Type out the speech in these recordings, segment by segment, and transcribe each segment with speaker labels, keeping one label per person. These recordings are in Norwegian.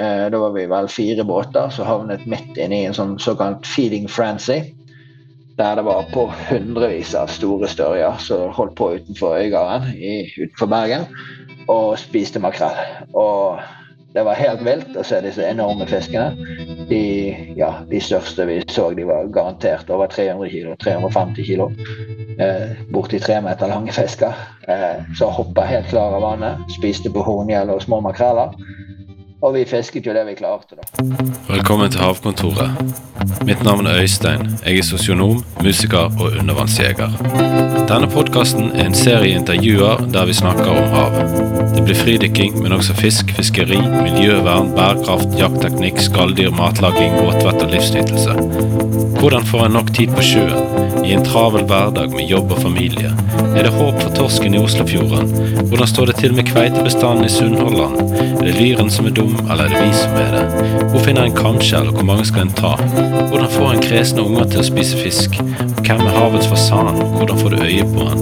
Speaker 1: Eh, da var vi vel fire båter som havnet midt inne i en sånn såkalt feeding frenzy. Der det var på hundrevis av store størjer som holdt på utenfor Øygarden utenfor Bergen og spiste makrell. Og det var helt vilt å se disse enorme fiskene. De, ja, de største vi så, de var garantert over 300 kilo, 350 kg. Eh, borti tre meter lange fisker. Eh, som hoppa helt klar av vannet. Spiste på horngjell og små makreller. Og vi fisket jo det vi klarte, da.
Speaker 2: Velkommen til Havkontoret. Mitt navn er Øystein. Jeg er sosionom, musiker og undervannsjeger. Denne podkasten er en serie intervjuer der vi snakker om hav. Det blir fridykking, men også fisk, fiskeri, miljøvern, bærekraft, jaktteknikk, skalldyr, matlaging, båtvett og livsnytelse. Hvordan får en nok tid på sjøen i en travel hverdag med jobb og familie? Er det håp for torsken i Oslofjorden? Hvordan står det til med kveitebestanden i Sunnhordland? Er det lyren som er dum, eller er det vi som er det? Hvor finner en kamskjell, og hvor mange skal en ta? Hvordan får en kresne unger til å spise fisk? Og hvem er havets fasan, og hvordan får du øye på den?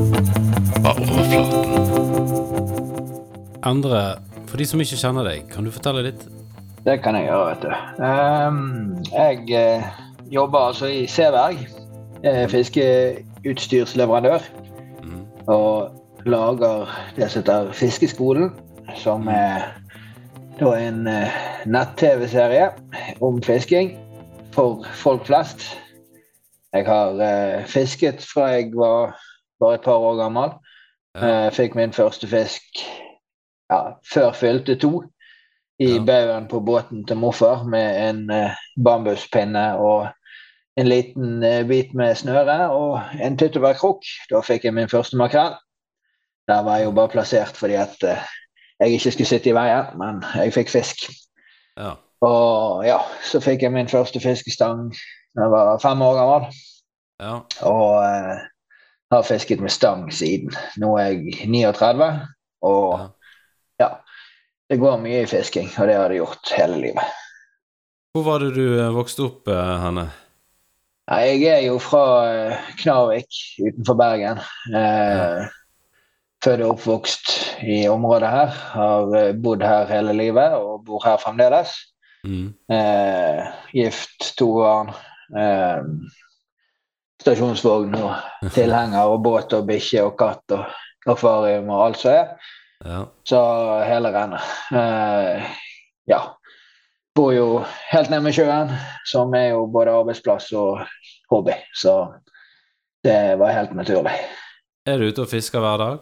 Speaker 2: Bare overflaten.
Speaker 3: Endre, for de som ikke kjenner deg, kan du fortelle litt?
Speaker 1: Det kan jeg gjøre, vet du. Um, jeg uh, jobber altså i Seberg. Fiskeutstyrsleverandør. Mm. Og lager det som heter Fiskeskolen, som er da en uh, nett-TV-serie om fisking for folk flest. Jeg har uh, fisket fra jeg var bare et par år gammel. Ja. Fikk min første fisk ja, før fylte to. I ja. baugen på båten til morfar med en bambuspinne og en liten bit med snøre og en tyttebærkrukk. Da fikk jeg min første makrell. Der var jeg jo bare plassert fordi at jeg ikke skulle sitte i veien, men jeg fikk fisk. Ja. Og ja, så fikk jeg min første fiskestang da jeg var fem år gammel. Ja. Og eh, har fisket med stang siden. Nå er jeg 39, og ja. ja. Det går mye i fisking, og det har det gjort hele livet.
Speaker 3: Hvor var det du eh, vokste opp, eh, Hanne?
Speaker 1: Jeg er jo fra eh, Knarvik utenfor Bergen. Eh, født og oppvokst i området her. Har eh, bodd her hele livet og bor her fremdeles. Mm. Eh, gift, to barn. Eh, stasjonsvogn og tilhenger og båt og bikkje og katt og akvarium og alt som er. Ja. Så hele rennet. Eh, ja. Bor jo helt nærme sjøen, som er jo både arbeidsplass og hobby. Så det var helt naturlig.
Speaker 3: Er du ute og fisker hver dag?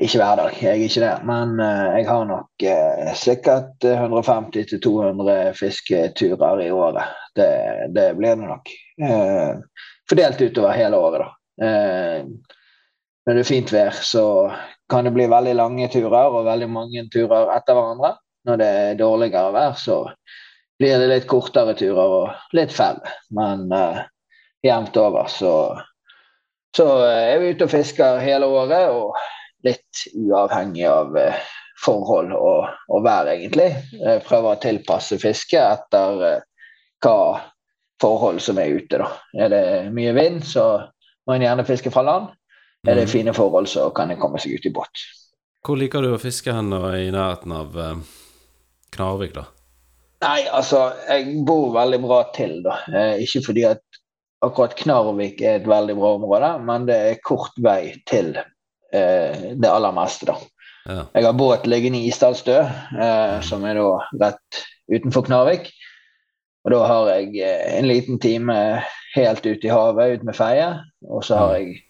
Speaker 1: Ikke hver dag, jeg er ikke det. Men uh, jeg har nok uh, sikkert 150-200 fisketurer i året. Det, det, blir det nok. Uh, fordelt utover hele året, da. når det er fint vær, så kan det bli veldig lange turer og veldig mange turer etter hverandre. Når det er dårligere vær, så blir det litt kortere turer og litt færre. Men jevnt over så, så er vi ute og fisker hele året. og litt uavhengig av uh, forhold og, og vær, egentlig. Jeg prøver å tilpasse fisket etter uh, hva forhold som er ute. Da. Er det mye vind, så må en gjerne fiske fra land. Er det mm. fine forhold, så kan en komme seg ut i båt.
Speaker 3: Hvor liker du å fiske hen i nærheten av eh, Knarvik, da?
Speaker 1: Nei, altså, jeg bor veldig bra til, da. Eh, ikke fordi at akkurat Knarvik er et veldig bra område, men det er kort vei til Eh, det aller meste, da. Ja. Jeg har båt liggende i Isdalsstø, eh, som er da rett utenfor Knarvik. Og da har jeg eh, en liten time helt ute i havet ut med feie, og så har jeg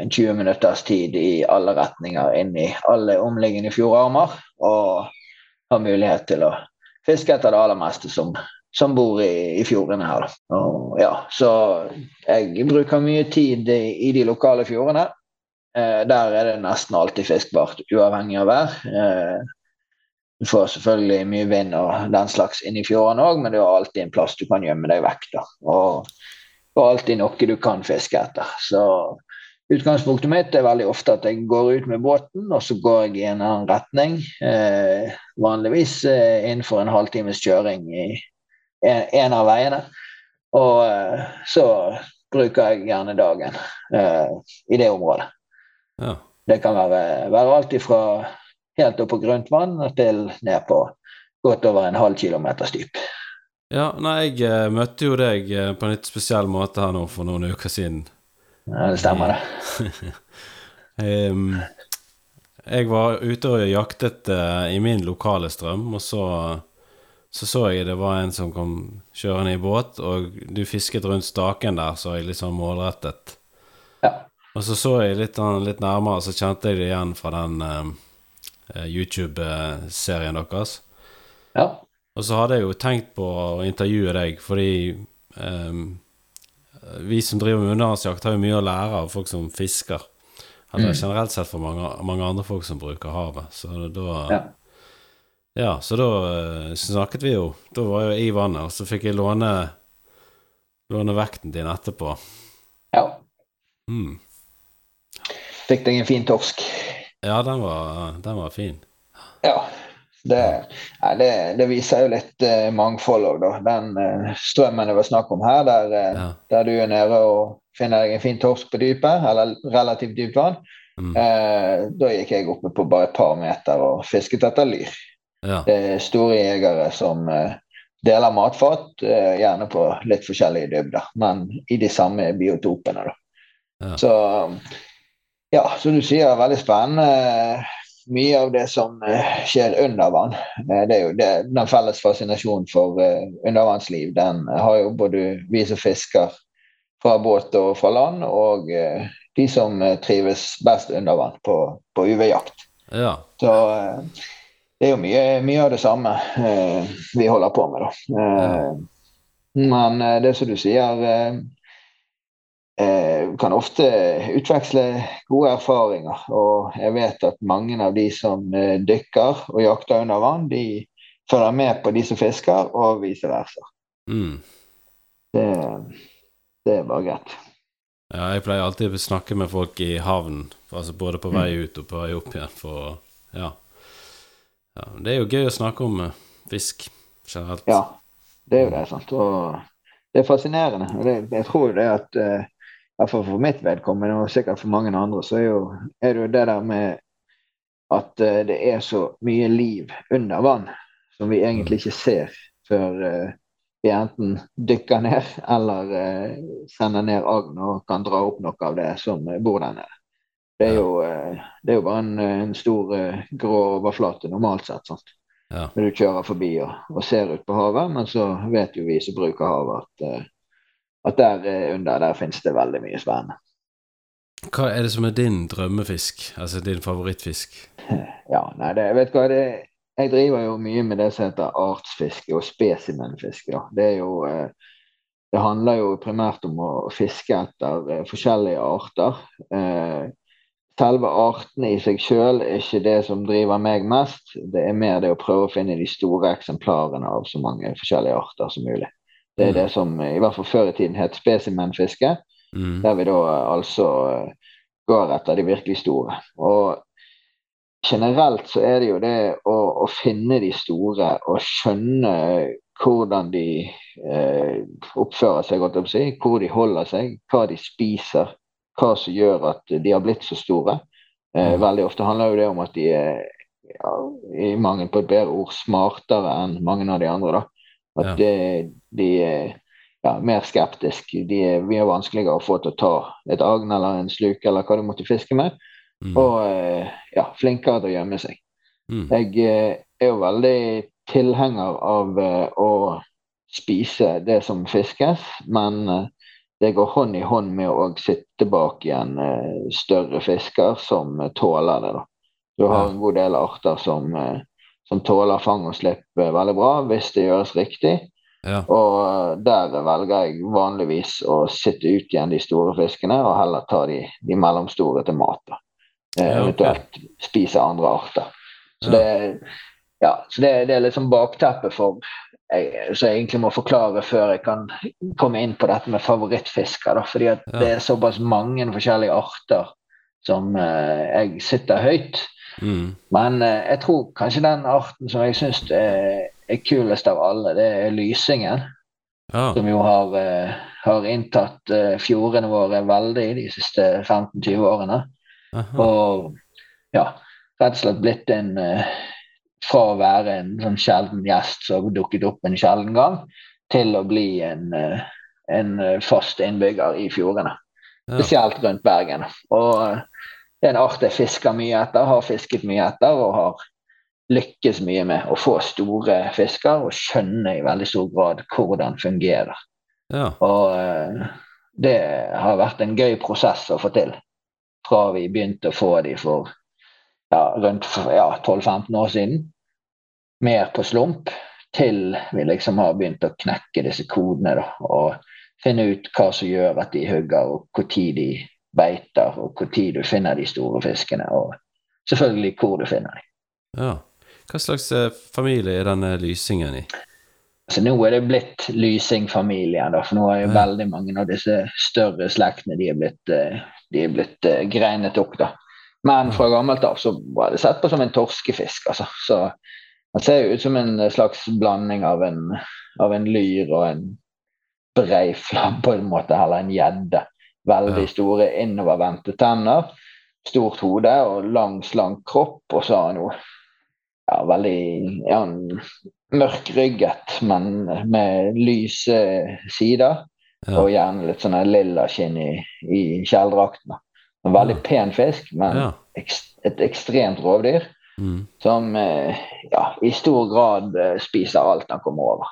Speaker 1: en 20 minutters tid i alle retninger inn i alle omliggende fjordarmer. Og har mulighet til å fiske etter det aller meste som, som bor i, i fjordene her. Og, ja, så jeg bruker mye tid i, i de lokale fjordene. Eh, der er det nesten alltid fiskbart, uavhengig av vær. Eh, du får selvfølgelig mye vind og den slags inn i fjordene òg, men du har alltid en plass du kan gjemme deg vekk. da. Og, og alltid noe du kan fiske etter. Så utgangspunktet mitt er veldig ofte at jeg går ut med båten, og så går jeg i en annen retning. Eh, vanligvis eh, innenfor en halvtimes kjøring i en, en av veiene. Og eh, så bruker jeg gjerne dagen eh, i det området. Ja. Det kan være, være alt fra helt opp på grunt vann til ned på godt over en halv kilometers dyp.
Speaker 3: Ja, nei, jeg eh, møtte jo deg eh, på en litt spesiell måte her nå for noen uker siden.
Speaker 1: Ja, det stemmer, det.
Speaker 3: um, jeg var ute og jaktet uh, i min lokale strøm, og så, så så jeg det var en som kom kjørende i båt, og du fisket rundt staken der, så jeg litt sånn målrettet.
Speaker 1: Ja.
Speaker 3: Og så så jeg litt, litt nærmere, så kjente jeg det igjen fra den eh, YouTube-serien deres.
Speaker 1: ja.
Speaker 3: Og så hadde jeg jo tenkt på å intervjue deg, fordi ehm, vi som driver med undervannsjakt, har jo mye å lære av folk som fisker. Eller generelt sett for mange, mange andre folk som bruker havet. Så da
Speaker 1: Ja.
Speaker 3: Ja, så da eh, snakket vi jo. Da var jeg jo i vannet, og så fikk jeg låne, låne vekten din etterpå.
Speaker 1: ja.
Speaker 3: Mm.
Speaker 1: Fikk deg en fin torsk.
Speaker 3: Ja, den var, den var fin.
Speaker 1: Ja. Det, ja, det, det viser jo litt eh, mangfold òg, da. Den eh, strømmen det var snakk om her, der, eh,
Speaker 3: Ja.
Speaker 1: der du er nede og finner deg en fin torsk på dypet, eller relativt dypt vann.
Speaker 3: Mm.
Speaker 1: Eh, da gikk jeg oppe på bare et par meter og fisket etter lyr.
Speaker 3: Ja.
Speaker 1: Det er store jegere som eh, deler matfat, gjerne på litt forskjellige dybder, men i de samme biotopene. Da.
Speaker 3: Ja.
Speaker 1: Så ja, som du sier, veldig spennende. Mye av det som eh, skjer under vann. eh, det er jo det, Den felles fascinasjonen for eh, undervannsliv, den har jo både vi som fisker fra båt og fra land, og de som trives best under vann på, på UV-jakt.
Speaker 3: ja.
Speaker 1: Så det er jo mye, mye av det samme vi holder på med, da. Men det som du sier eh, kan ofte utveksle gode erfaringer. Og jeg vet at mange av de som eh, dykker og jakter under vann, de følger med på de som fisker, og vice versa.
Speaker 3: Mm.
Speaker 1: Det, det er bare greit.
Speaker 3: Ja, jeg pleier alltid å snakke med folk i havn, altså både på vei ut og på vei opp igjen, for ja. ja. Det er jo gøy å snakke om eh, fisk generelt.
Speaker 1: Ja, det er jo det. sant? Og det er fascinerende. og det, Jeg tror det at eh, i hvert fall for mitt vedkommende, og sikkert for mange andre, så er, jo, er det jo det der med at eh, det er så mye liv under vann som vi egentlig ikke ser før uh, vi enten dykker ned eller uh, sender ned agn og kan dra opp noe av det som bor der nede. Det er jo, det er jo bare en, en stor grå overflate normalt sett. sant?
Speaker 3: Ja.
Speaker 1: når du kjører forbi og, og ser ut på havet. Men så vet jo vi som bruker havet, at, at der eh, under der finnes det veldig mye spennende.
Speaker 3: Hva er det som er din drømmefisk? Altså din favorittfisk?
Speaker 1: Ja, nei, det, vet du hva, det, jeg driver jo mye med det som heter artsfiske og spesimenfiske. Det er jo eh, det handler jo primært om å fiske etter eh, forskjellige arter. Selve artene i seg sjøl er ikke det som driver meg mest. Det er mer det å prøve å finne de store eksemplarene av så mange forskjellige arter som mulig. Det er
Speaker 3: Mm.
Speaker 1: det som eh, i hvert fall før i tiden het spesimenfiske.
Speaker 3: Mm.
Speaker 1: Der vi da eh, altså eh, går etter de virkelig store. Og generelt så er det jo det å, å finne de store og skjønne hvordan de eh, oppfører seg, godt å si, hvor de holder seg, hva de spiser, hva som gjør at de har blitt så store. Eh,
Speaker 3: Mm.
Speaker 1: veldig ofte handler jo det om at de er, ja, i mangel på et bedre ord, smartere enn mange av de andre. da. At
Speaker 3: Ja.
Speaker 1: det, de er ja, mer skeptiske. De er mye vanskeligere å få til å ta et agn eller en sluk eller hva du måtte fiske med.
Speaker 3: Mm.
Speaker 1: Og eh, ja, flinkere til å gjemme seg.
Speaker 3: Mm.
Speaker 1: Jeg eh, er jo veldig tilhenger av eh, å spise det som fiskes, men eh, det går hånd i hånd med å sitte bak igjen eh, større fisker som eh, tåler det. da. Du har en god del arter som, eh, som tåler fang og slipp eh, veldig bra hvis det gjøres riktig.
Speaker 3: Ja.
Speaker 1: Og eh, der velger jeg vanligvis å sitte ut igjen de store fiskene og heller ta de, de mellomstore til mat. da. Eh,
Speaker 3: Ja,
Speaker 1: okay. Spise andre arter. Så
Speaker 3: Ja.
Speaker 1: det, ja, så det, det er liksom bakteppet for jeg, så jeg egentlig må forklare før jeg kan komme inn på dette med favorittfisker. Da, fordi at det er såpass mange forskjellige arter som eh, jeg sitter høyt.
Speaker 3: Mm.
Speaker 1: Men eh, jeg tror kanskje den arten som jeg syns er, er kulest av alle, det er lysingen.
Speaker 3: Ja.
Speaker 1: Som jo har, eh, har inntatt eh, fjordene våre veldig de siste 15-20 årene.
Speaker 3: Aha.
Speaker 1: Og ja, rett og slett blitt en, eh, fra å være en sånn sjelden gjest som dukket opp en sjelden gang, til å bli en, eh, en fast innbygger i fjordene.
Speaker 3: Ja.
Speaker 1: Spesielt rundt Bergen. Og eh, det er en art jeg fisker mye etter, har fisket mye etter og har lykkes mye med å få store fisker og skjønne i veldig stor grad hvordan fungerer.
Speaker 3: Ja.
Speaker 1: Og eh, det har vært en gøy prosess å få til. Fra vi begynte å få de for ja, rundt ja, 12-15 år siden, mer på slump, til vi liksom har begynt å knekke disse kodene da, og finne ut hva som gjør at de hugger, og når de beiter, og når du finner de store fiskene, og selvfølgelig hvor du finner dem.
Speaker 3: ja. Hva slags eh, familie er denne lysingen i?
Speaker 1: Så nå er det blitt Lysing-familien, for nå er jo
Speaker 3: Ja.
Speaker 1: veldig mange av disse større slektene de er blitt, eh, de er blitt uh, greinet opp. da. Men fra gammelt av så var det sett på som en torskefisk. altså. Så han ser jo ut som en slags blanding av en, av en lyr og en breiflam, på en måte, eller en gjedde. Veldig store innovervendte tenner, stort hode og lang, slank kropp. Og så har han jo ja, veldig ja, mørkrygget, men med lyse sider.
Speaker 3: Ja.
Speaker 1: Og gjerne litt sånn lilla skinn i, i kjeledrakten. En veldig pen fisk, men
Speaker 3: Ja.
Speaker 1: ekst, et ekstremt rovdyr
Speaker 3: Mm.
Speaker 1: som eh, ja, i stor grad eh, spiser alt han kommer over.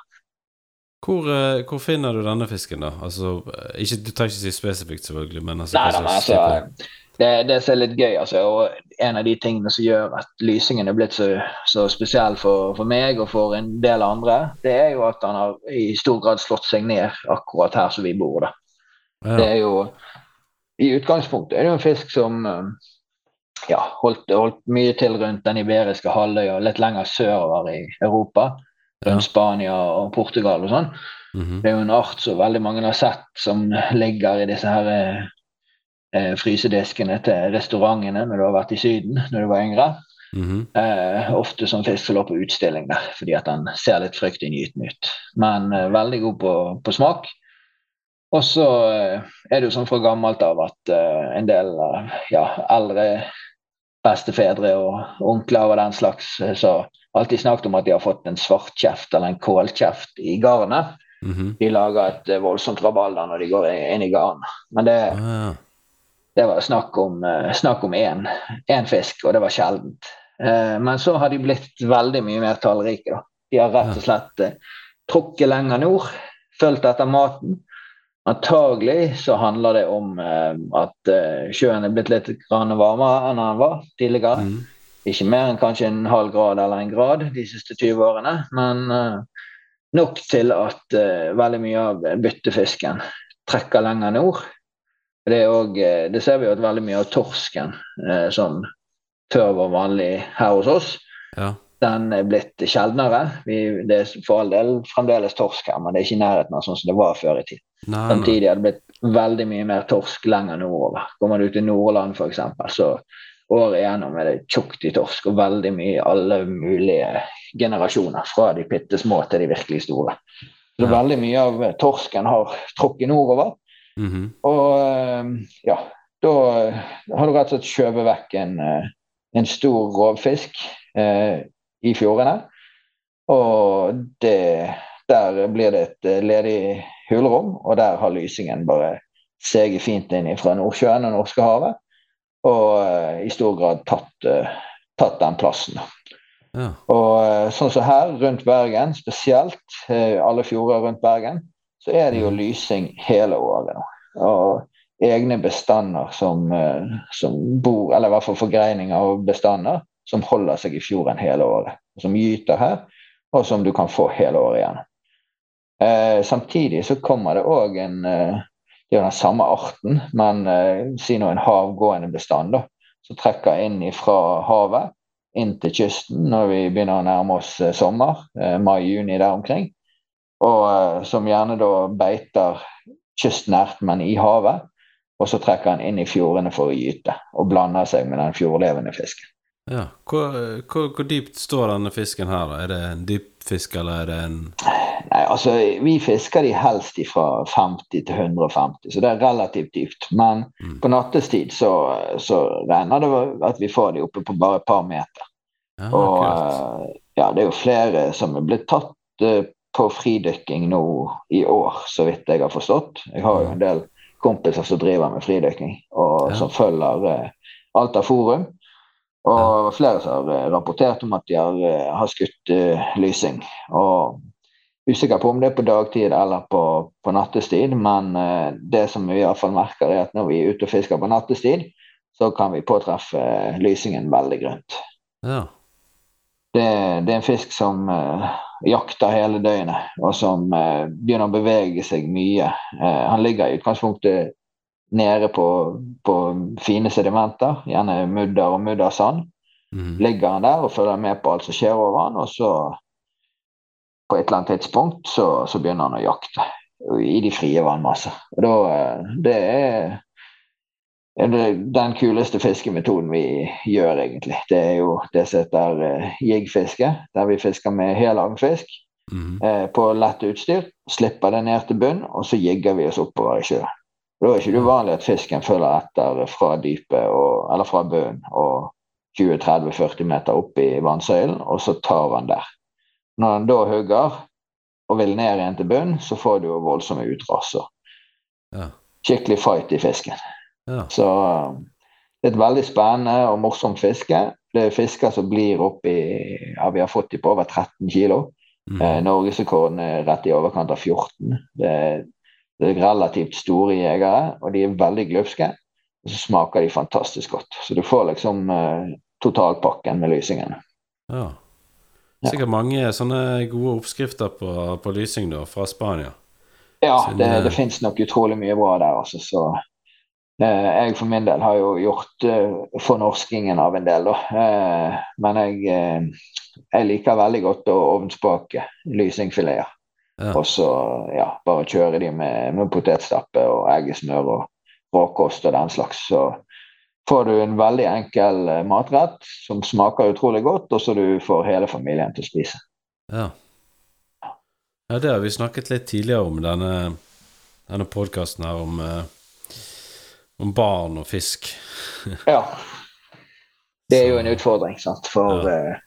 Speaker 3: Hvor, eh, hvor finner du denne fisken, da? Altså, eh, ikke, Du trenger ikke si spesifikt, selvfølgelig, men altså,
Speaker 1: Nei da, altså det, det som er litt gøy, altså, og en av de tingene som gjør at lysingen er blitt så, så spesiell for, for meg og for en del andre, det er jo at han har i stor grad slått seg ned akkurat her som vi bor. da. Det er jo I utgangspunktet er det jo en fisk som eh, ja, holdt, holdt mye til rundt den iberiske halvøya litt lenger sørover i Europa.
Speaker 3: Ja.
Speaker 1: Spania og Portugal og sånn.
Speaker 3: Mhm.
Speaker 1: Det er jo en art som veldig mange har sett som ligger i disse her eh, eh, frysediskene til restaurantene når du har vært i Syden når du var yngre.
Speaker 3: Mhm.
Speaker 1: Eh, ofte som fisk som lå på utstilling der, fordi at den ser litt fryktinngytende ut. Men eh, veldig god på, på smak. Og så eh, er det jo sånn fra gammelt av at eh, en del ja, eldre bestefedre og onkler og den slags så alltid snakket om at de har fått en svartkjeft eller en kålkjeft i garnet.
Speaker 3: Mhm.
Speaker 1: De lager et eh, voldsomt rabalder når de går inn i garnet. Men det,
Speaker 3: Ah,
Speaker 1: det var snakk om, eh, snakk om én, én fisk, og det var sjeldent. Eh, Men så har de blitt veldig mye mer tallrike. Da. De har rett og slett trukket lenger nord, fulgt etter maten. Antagelig så handler det om at sjøen er blitt litt varmere enn den var tidligere.
Speaker 3: Mhm.
Speaker 1: Ikke mer enn kanskje en halv grad eller en grad de siste 20 årene, men eh, nok til at eh, veldig mye av byttefisken trekker lenger nord. Det, også, eh, det ser vi jo at veldig mye av torsken, som før var vanlig her hos oss,
Speaker 3: Ja.
Speaker 1: den er blitt sjeldnere. Vi, det er for all del fremdeles torsk her, men det er ikke i nærheten av sånn som det var før i tid.
Speaker 3: Nei, nei.
Speaker 1: Samtidig har det blitt veldig mye mer torsk lenger nordover. Kommer du til Nordland f.eks., så året igjennom er det tjukt i torsk, og veldig mye i alle mulige generasjoner. Fra de bitte små til de virkelig store. Så
Speaker 3: Ja.
Speaker 1: veldig mye av torsken har trukket nordover.
Speaker 3: Mhm.
Speaker 1: Og eh, ja, da har du rett og slett skjøvet vekk en, eh, en stor rovfisk eh, i fjordene. Og det, der blir det et eh, ledig hulrom, og der har lysingen bare seget fint inn fra Nordsjøen og Norskehavet. Og eh, i stor grad tatt, eh, tatt den plassen.
Speaker 3: Ja.
Speaker 1: Og eh, sånn som her rundt Bergen, spesielt alle fjorder rundt Bergen, så er det jo lysing hele året nå. Og egne bestander som, som bor, eller i hvert fall forgreininger av bestander, som holder seg i fjorden hele året. Som gyter her, og som du kan få hele året igjen. Eh, samtidig så kommer det òg en eh, Det er jo den samme arten, men eh, si nå en havgående bestand, da, som trekker inn fra havet inn til kysten når vi begynner å nærme oss eh, sommer, eh, mai-juni der omkring. Og eh, som gjerne da beiter kystnært, men i havet. Og så trekker han inn i fjordene for å gyte, og blander seg med den fjordlevende fisken.
Speaker 3: Ja. Hvor, hvor, hvor dypt står denne fisken her, da? Er det en dypfisk, eller er det en
Speaker 1: Nei, altså Vi fisker de helst fra 50 til 150, så det er relativt dypt. Men
Speaker 3: Mm.
Speaker 1: på nattestid så, så regner det at vi får de oppe på bare et par meter.
Speaker 3: Ja,
Speaker 1: Og eh, ja, det er jo flere som er blitt tatt eh, på fridykking nå i år, så vidt jeg har forstått. Jeg har jo en del kompiser som driver med fridykking, og
Speaker 3: Ja.
Speaker 1: som følger eh, Alta Forum. Og flere som har eh, rapportert om at de har, eh, har skutt uh, lysing. Og usikker på om det er på dagtid eller på, på nattestid, men uh, det som vi i hvert fall merker, er at når vi er ute og fisker på nattestid, så kan vi påtreffe uh, lysingen veldig grønt.
Speaker 3: Ja.
Speaker 1: Det, det er en fisk som jakter hele døgnet, og som begynner å bevege seg mye. Han ligger i utgangspunktet nede på, på fine sedimenter, gjerne mudder og muddersand.
Speaker 3: Mm.
Speaker 1: Ligger han der og følger med på alt som skjer over han, og så på et eller annet tidspunkt så, så begynner han å jakte i de frie vannmasser. Og da, eh, det er den kuleste fiskemetoden vi gjør, egentlig. Det er jo det som heter eh, jiggfiske, der vi fisker med hel mm.
Speaker 3: Mhm.
Speaker 1: eh, på lett utstyr. Slipper det ned til bunn, og så jigger vi oss oppover i sjøen. Da er det ikke uvanlig at fisken følger etter fra dypet, og, eller fra bunnen, og 20-30-40 meter opp i vannsøylen, og så tar han der. Når han da hugger og vil ned igjen til bunnen, så får du jo voldsomme utras. og
Speaker 3: Ja.
Speaker 1: Skikkelig fight i fisken.
Speaker 3: Ja.
Speaker 1: Så uh, det er et veldig spennende og morsomt fiske. Det er fisker som blir opp i ja, Vi har fått dem på over 13 kilo.
Speaker 3: Mm.
Speaker 1: Eh, Norgesrekorden er rett i overkant av 14. Det er, det er relativt store jegere, og de er veldig glupske. Og så smaker de fantastisk godt. Så du får liksom eh, totalpakken med lysingen.
Speaker 3: ja. Sikkert mange sånne gode oppskrifter på, på lysing da, fra Spania.
Speaker 1: Ja,
Speaker 3: Siden,
Speaker 1: det,
Speaker 3: eh,
Speaker 1: det finnes nok utrolig mye bra der, altså. Så eh, jeg for min del har jo gjort eh, fornorskingen av en del, da. Eh, men jeg, eh, jeg liker veldig godt å ovnsbake lysingfileter.
Speaker 3: Ja.
Speaker 1: Og så ja, bare kjøre de med, med potetstappe og eggesmør og råkost og den slags. Så får du en veldig enkel eh, matrett som smaker utrolig godt, og så du får hele familien til å spise.
Speaker 3: Ja. ja, det har vi snakket litt tidligere om, denne, denne podkasten her om, eh, om barn og fisk.
Speaker 1: Ja. Det er jo en utfordring, sant. For
Speaker 3: Ja.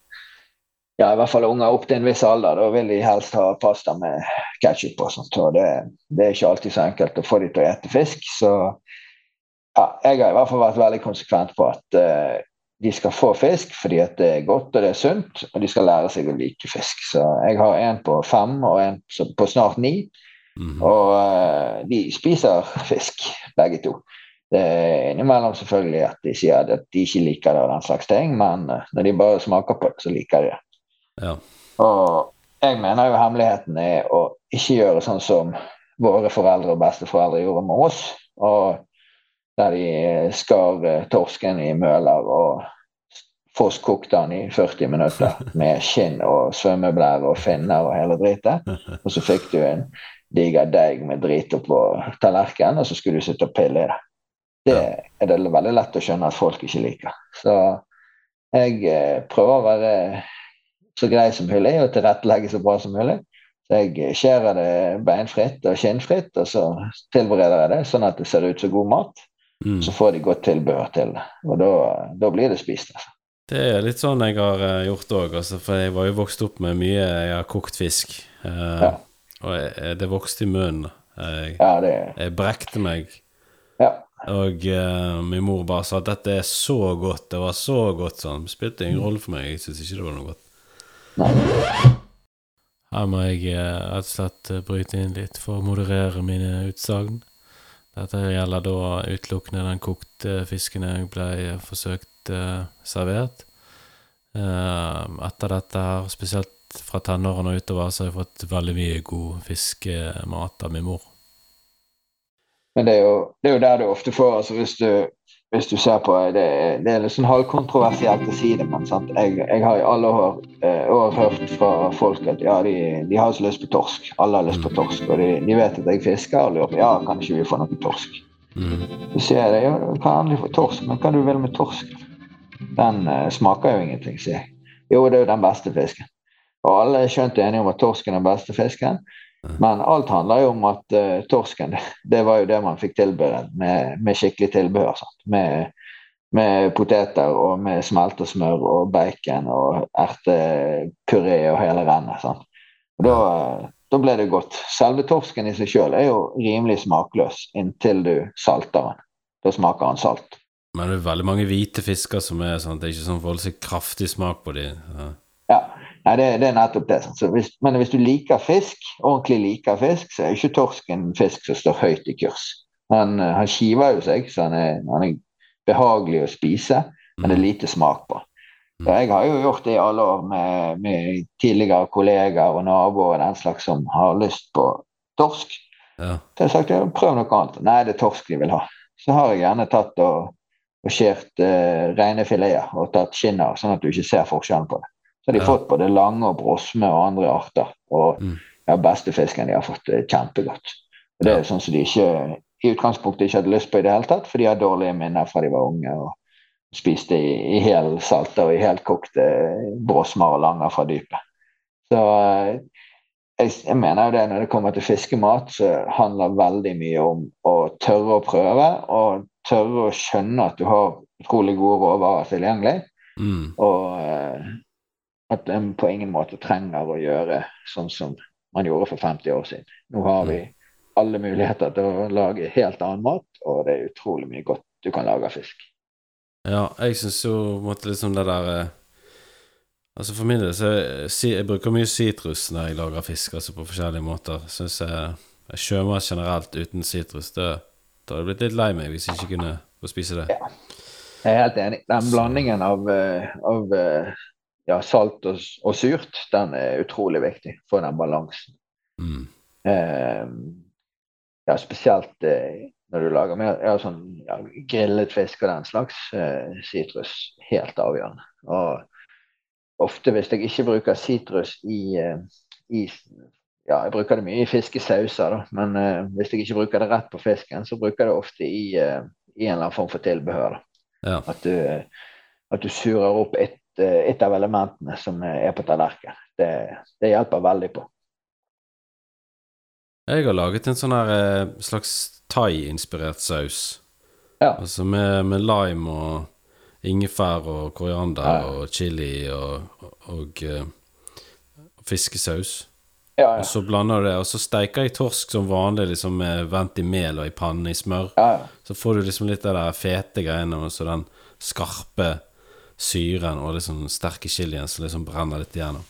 Speaker 1: Ja, i hvert fall unger opp til en viss alder. Da vil de helst ha pasta med ketsjup og sånt. Og det, det er ikke alltid så enkelt å få de til å ete fisk. Så ja, jeg har i hvert fall vært veldig konsekvent på at uh, de skal få fisk fordi at det er godt og det er sunt, og de skal lære seg å like fisk. Så jeg har en på fem og en på snart ni.
Speaker 3: Mhm.
Speaker 1: Og uh, de spiser fisk, begge to. Det er innimellom selvfølgelig at de sier at de ikke liker det og den slags ting, men eh, når de bare smaker på det, så liker de det.
Speaker 3: Ja.
Speaker 1: Og jeg mener jo hemmeligheten er å ikke gjøre sånn som våre foreldre og besteforeldre gjorde med oss. Og der de skar eh, torsken i møler og fosskokte den i 40 minutter med skinn og svømmeblære og finner og hele dritet. Og så fikk du en diger deig med drit oppå tallerkenen, og så skulle du sitte og pille i det. Det er det veldig lett å skjønne at folk ikke liker. Så jeg eh, prøver å være så grei som mulig og tilrettelegge så bra som mulig. Så jeg skjærer det beinfritt og skinnfritt, og så tilbereder jeg det sånn at det ser ut som god mat.
Speaker 3: Mm.
Speaker 1: Så får de godt tilbehør til det, og da, da blir det spist. Altså.
Speaker 3: Det er litt sånn jeg har eh, gjort òg, altså, for jeg var jo vokst opp med mye Jeg har kokt fisk, eh,
Speaker 1: Ja.
Speaker 3: og jeg, det vokste i munnen. Jeg,
Speaker 1: Ja, det,
Speaker 3: jeg brekte meg,
Speaker 1: ja.
Speaker 3: og eh, min mor bare sa at dette er så godt, det var så godt sånn. Det spilte ingen rolle for meg, jeg syntes ikke det var noe godt. Her må jeg eh, rett og slett eh, bryte inn litt for å moderere mine utsagn. Dette gjelder da utelukkende den kokte fisken jeg ble eh, forsøkt servert. Etter dette her, spesielt fra tenårene og utover, så har jeg fått veldig mye god fiskemat av min mor.
Speaker 1: Men det er, jo, det er jo der du ofte får altså Hvis du, hvis du ser på det, det er litt sånn halvkontroversielt å si det, men? Jeg, jeg har i alle år, eh, år hørt fra folk at ja, de, de har så lyst på torsk. Alle har lyst på torsk. Og de, de vet at jeg fisker og lurer på ja, kan ikke vi få noe torsk.
Speaker 3: Mm.
Speaker 1: Så sier jeg det, ja, du kan endelig få torsk, men hva du vil med torsk? Den uh, smaker jo ingenting, sier jeg. Jo, det er jo den beste fisken. Og alle er skjønt enige om at torsken er den beste fisken. Men alt handler jo om at uh, torsken, det var jo det man fikk tilberedt med, med skikkelig tilbehør. Sant? Med med poteter og med smelta smør og bacon og ertepuré og hele rennet. sant? Og da, da ble det godt. Selve torsken i seg sjøl er jo rimelig smakløs inntil du salter den. Da smaker den salt.
Speaker 3: Men det er veldig mange hvite fisker som er sånn, det er ikke sånn voldsomt kraftig smak på dem. Ja.
Speaker 1: Ja, Nei, det, det er nettopp det. Så hvis, men hvis du liker fisk, ordentlig liker fisk, så er ikke torsk en fisk som står høyt i kurs. Han, han skiver jo seg, så han er, han er behagelig å spise, men det er lite smak på. Så jeg har jo gjort det i alle år med, med tidligere kollegaer og naboer og den slags som har lyst på torsk.
Speaker 3: Ja.
Speaker 1: Så jeg har sagt ja, prøv noe annet. Nei, det er torsk de vil ha. Så har jeg gjerne tatt og, og skjært eh, rene fileter og tatt skinner, sånn at du ikke ser forskjellen på det. Så har de
Speaker 3: Ja.
Speaker 1: fått både lange og brosme og andre arter. Og
Speaker 3: Mm.
Speaker 1: ja, bestefisken de har fått det kjempegodt. Og det er sånn som de ikke i utgangspunktet ikke hadde lyst på i det hele tatt, for de har dårlige minner fra de var unge. og spiste i, i hel salter og i helkokte brosmer og langer fra dypet. Så eh, jeg, jeg mener jo det når det kommer til fiskemat, så handler veldig mye om å tørre å prøve og tørre å skjønne at du har utrolig gode råvarer tilgjengelig,
Speaker 3: Mm.
Speaker 1: og eh, at en på ingen måte trenger å gjøre sånn som man gjorde for 50 år siden. Nå har vi alle muligheter til å lage helt annen mat, og det er utrolig mye godt du kan lage av fisk.
Speaker 3: Ja, jeg syns jo måte liksom det der eh, Altså For min del så jeg, jeg bruker mye sitrus når jeg lager fisk, altså på forskjellige måter. Syns jeg, jeg sjømat generelt uten sitrus, det da hadde jeg blitt litt lei meg hvis jeg ikke kunne få spise det.
Speaker 1: Jeg er helt enig. Den blandingen av, eh, av eh, ja, salt og, og surt, den er utrolig viktig for den balansen.
Speaker 3: Mm.
Speaker 1: Eh, ja, spesielt eh, når du lager mer ja, sånn ja, grillet fisk og den slags. eh, helt avgjørende. Og ofte hvis jeg ikke bruker sitrus i, eh, i ja, jeg bruker det mye i fiskesauser, da. men eh, hvis jeg ikke bruker det rett på fisken, så bruker jeg det ofte i, eh, i en eller annen form for tilbehør.
Speaker 3: Ja.
Speaker 1: At du, at du surer opp et, eh, et av elementene som er på tallerkenen. Det, det hjelper veldig på.
Speaker 3: Jeg har laget en sånn her eh, slags thai-inspirert saus.
Speaker 1: Ja.
Speaker 3: Altså med, med lime og ingefær og koriander
Speaker 1: Ja.
Speaker 3: og chili og, og, og eh, fiskesaus.
Speaker 1: Ja,
Speaker 3: Og så blander du det, og så steiker jeg torsk som vanlig, liksom vendt i mel og i panne i smør.
Speaker 1: ja, ja.
Speaker 3: Så får du liksom litt av de fete greiene, og så den skarpe syren og liksom sterke chilien som liksom brenner litt igjennom.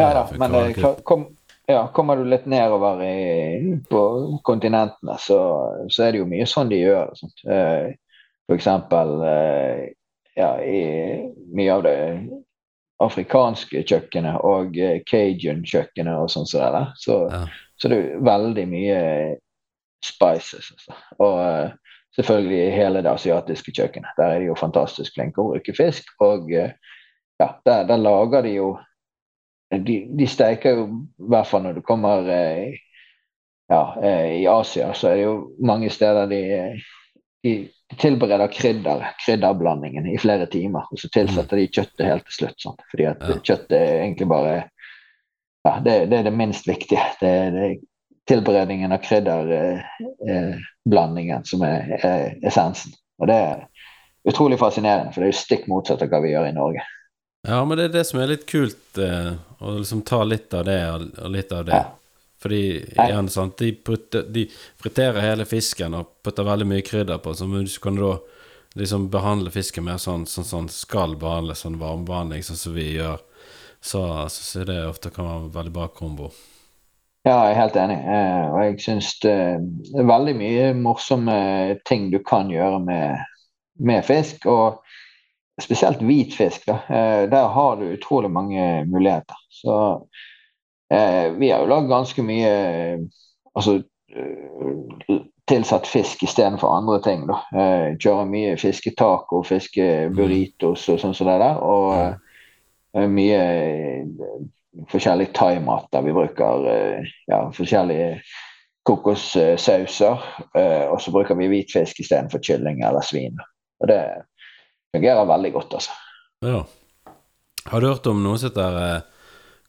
Speaker 1: Ja da, men
Speaker 3: klar-
Speaker 1: eh, klar- kom, ja, kommer du litt nedover i, på kontinentene, så, så er det jo mye sånn de gjør. Sånt. Eh, For eksempel eh, ja, i mye av det afrikanske kjøkkenet og cajun-kjøkkenet og sånn som det der. Så,
Speaker 3: Ja.
Speaker 1: så det er veldig mye spices. Altså. Og selvfølgelig hele det asiatiske kjøkkenet. Der er de jo fantastisk flinke å bruke fisk. Og eh, ja, der, der lager de jo de, de steker jo, i hvert fall når du kommer eh, ja, eh, i Asia, så er det jo mange steder de, de, de tilbereder krydder, krydderblandingen i flere timer. Og så tilsetter de kjøttet helt til slutt. sånn, Fordi at
Speaker 3: Ja.
Speaker 1: kjøttet er egentlig bare ja, det, det er det minst viktige. Det, det er tilberedningen av krydderblandingen som er, er essensen. Og det er utrolig fascinerende, for det er jo stikk motsatt av hva vi gjør i Norge.
Speaker 3: Ja, men det er det som er litt kult, eh, å liksom ta litt av det og, litt av det.
Speaker 1: Ja.
Speaker 3: Fordi igjen, sant, de, putter, de friterer hele fisken og putter veldig mye krydder på, så kan du da liksom behandle fisken mer sånn som sånn, skal behandles, sånn varmebehandling, sånn som vi gjør. Så, syns så det ofte kan være en veldig bra kombo.
Speaker 1: Ja, jeg er helt enig. Eh, og jeg syns det er veldig mye morsomme ting du kan gjøre med, med fisk. Og spesielt hvit fisk. Da. Eh, der har du utrolig mange muligheter. Så eh, vi har jo lagd ganske mye altså tilsatt fisk istedenfor andre ting. Da. Eh, kjører mye fisketaco, fiskeburritos og sånn som det der. Og mye eh, thaimater. thaimat vi bruker eh, ja, forskjellige kokossauser. eh, og så bruker vi hvitfisk istedenfor kylling eller svin. Og det fungerer veldig godt, altså.
Speaker 3: Ja. Har du hørt om noe som heter eh,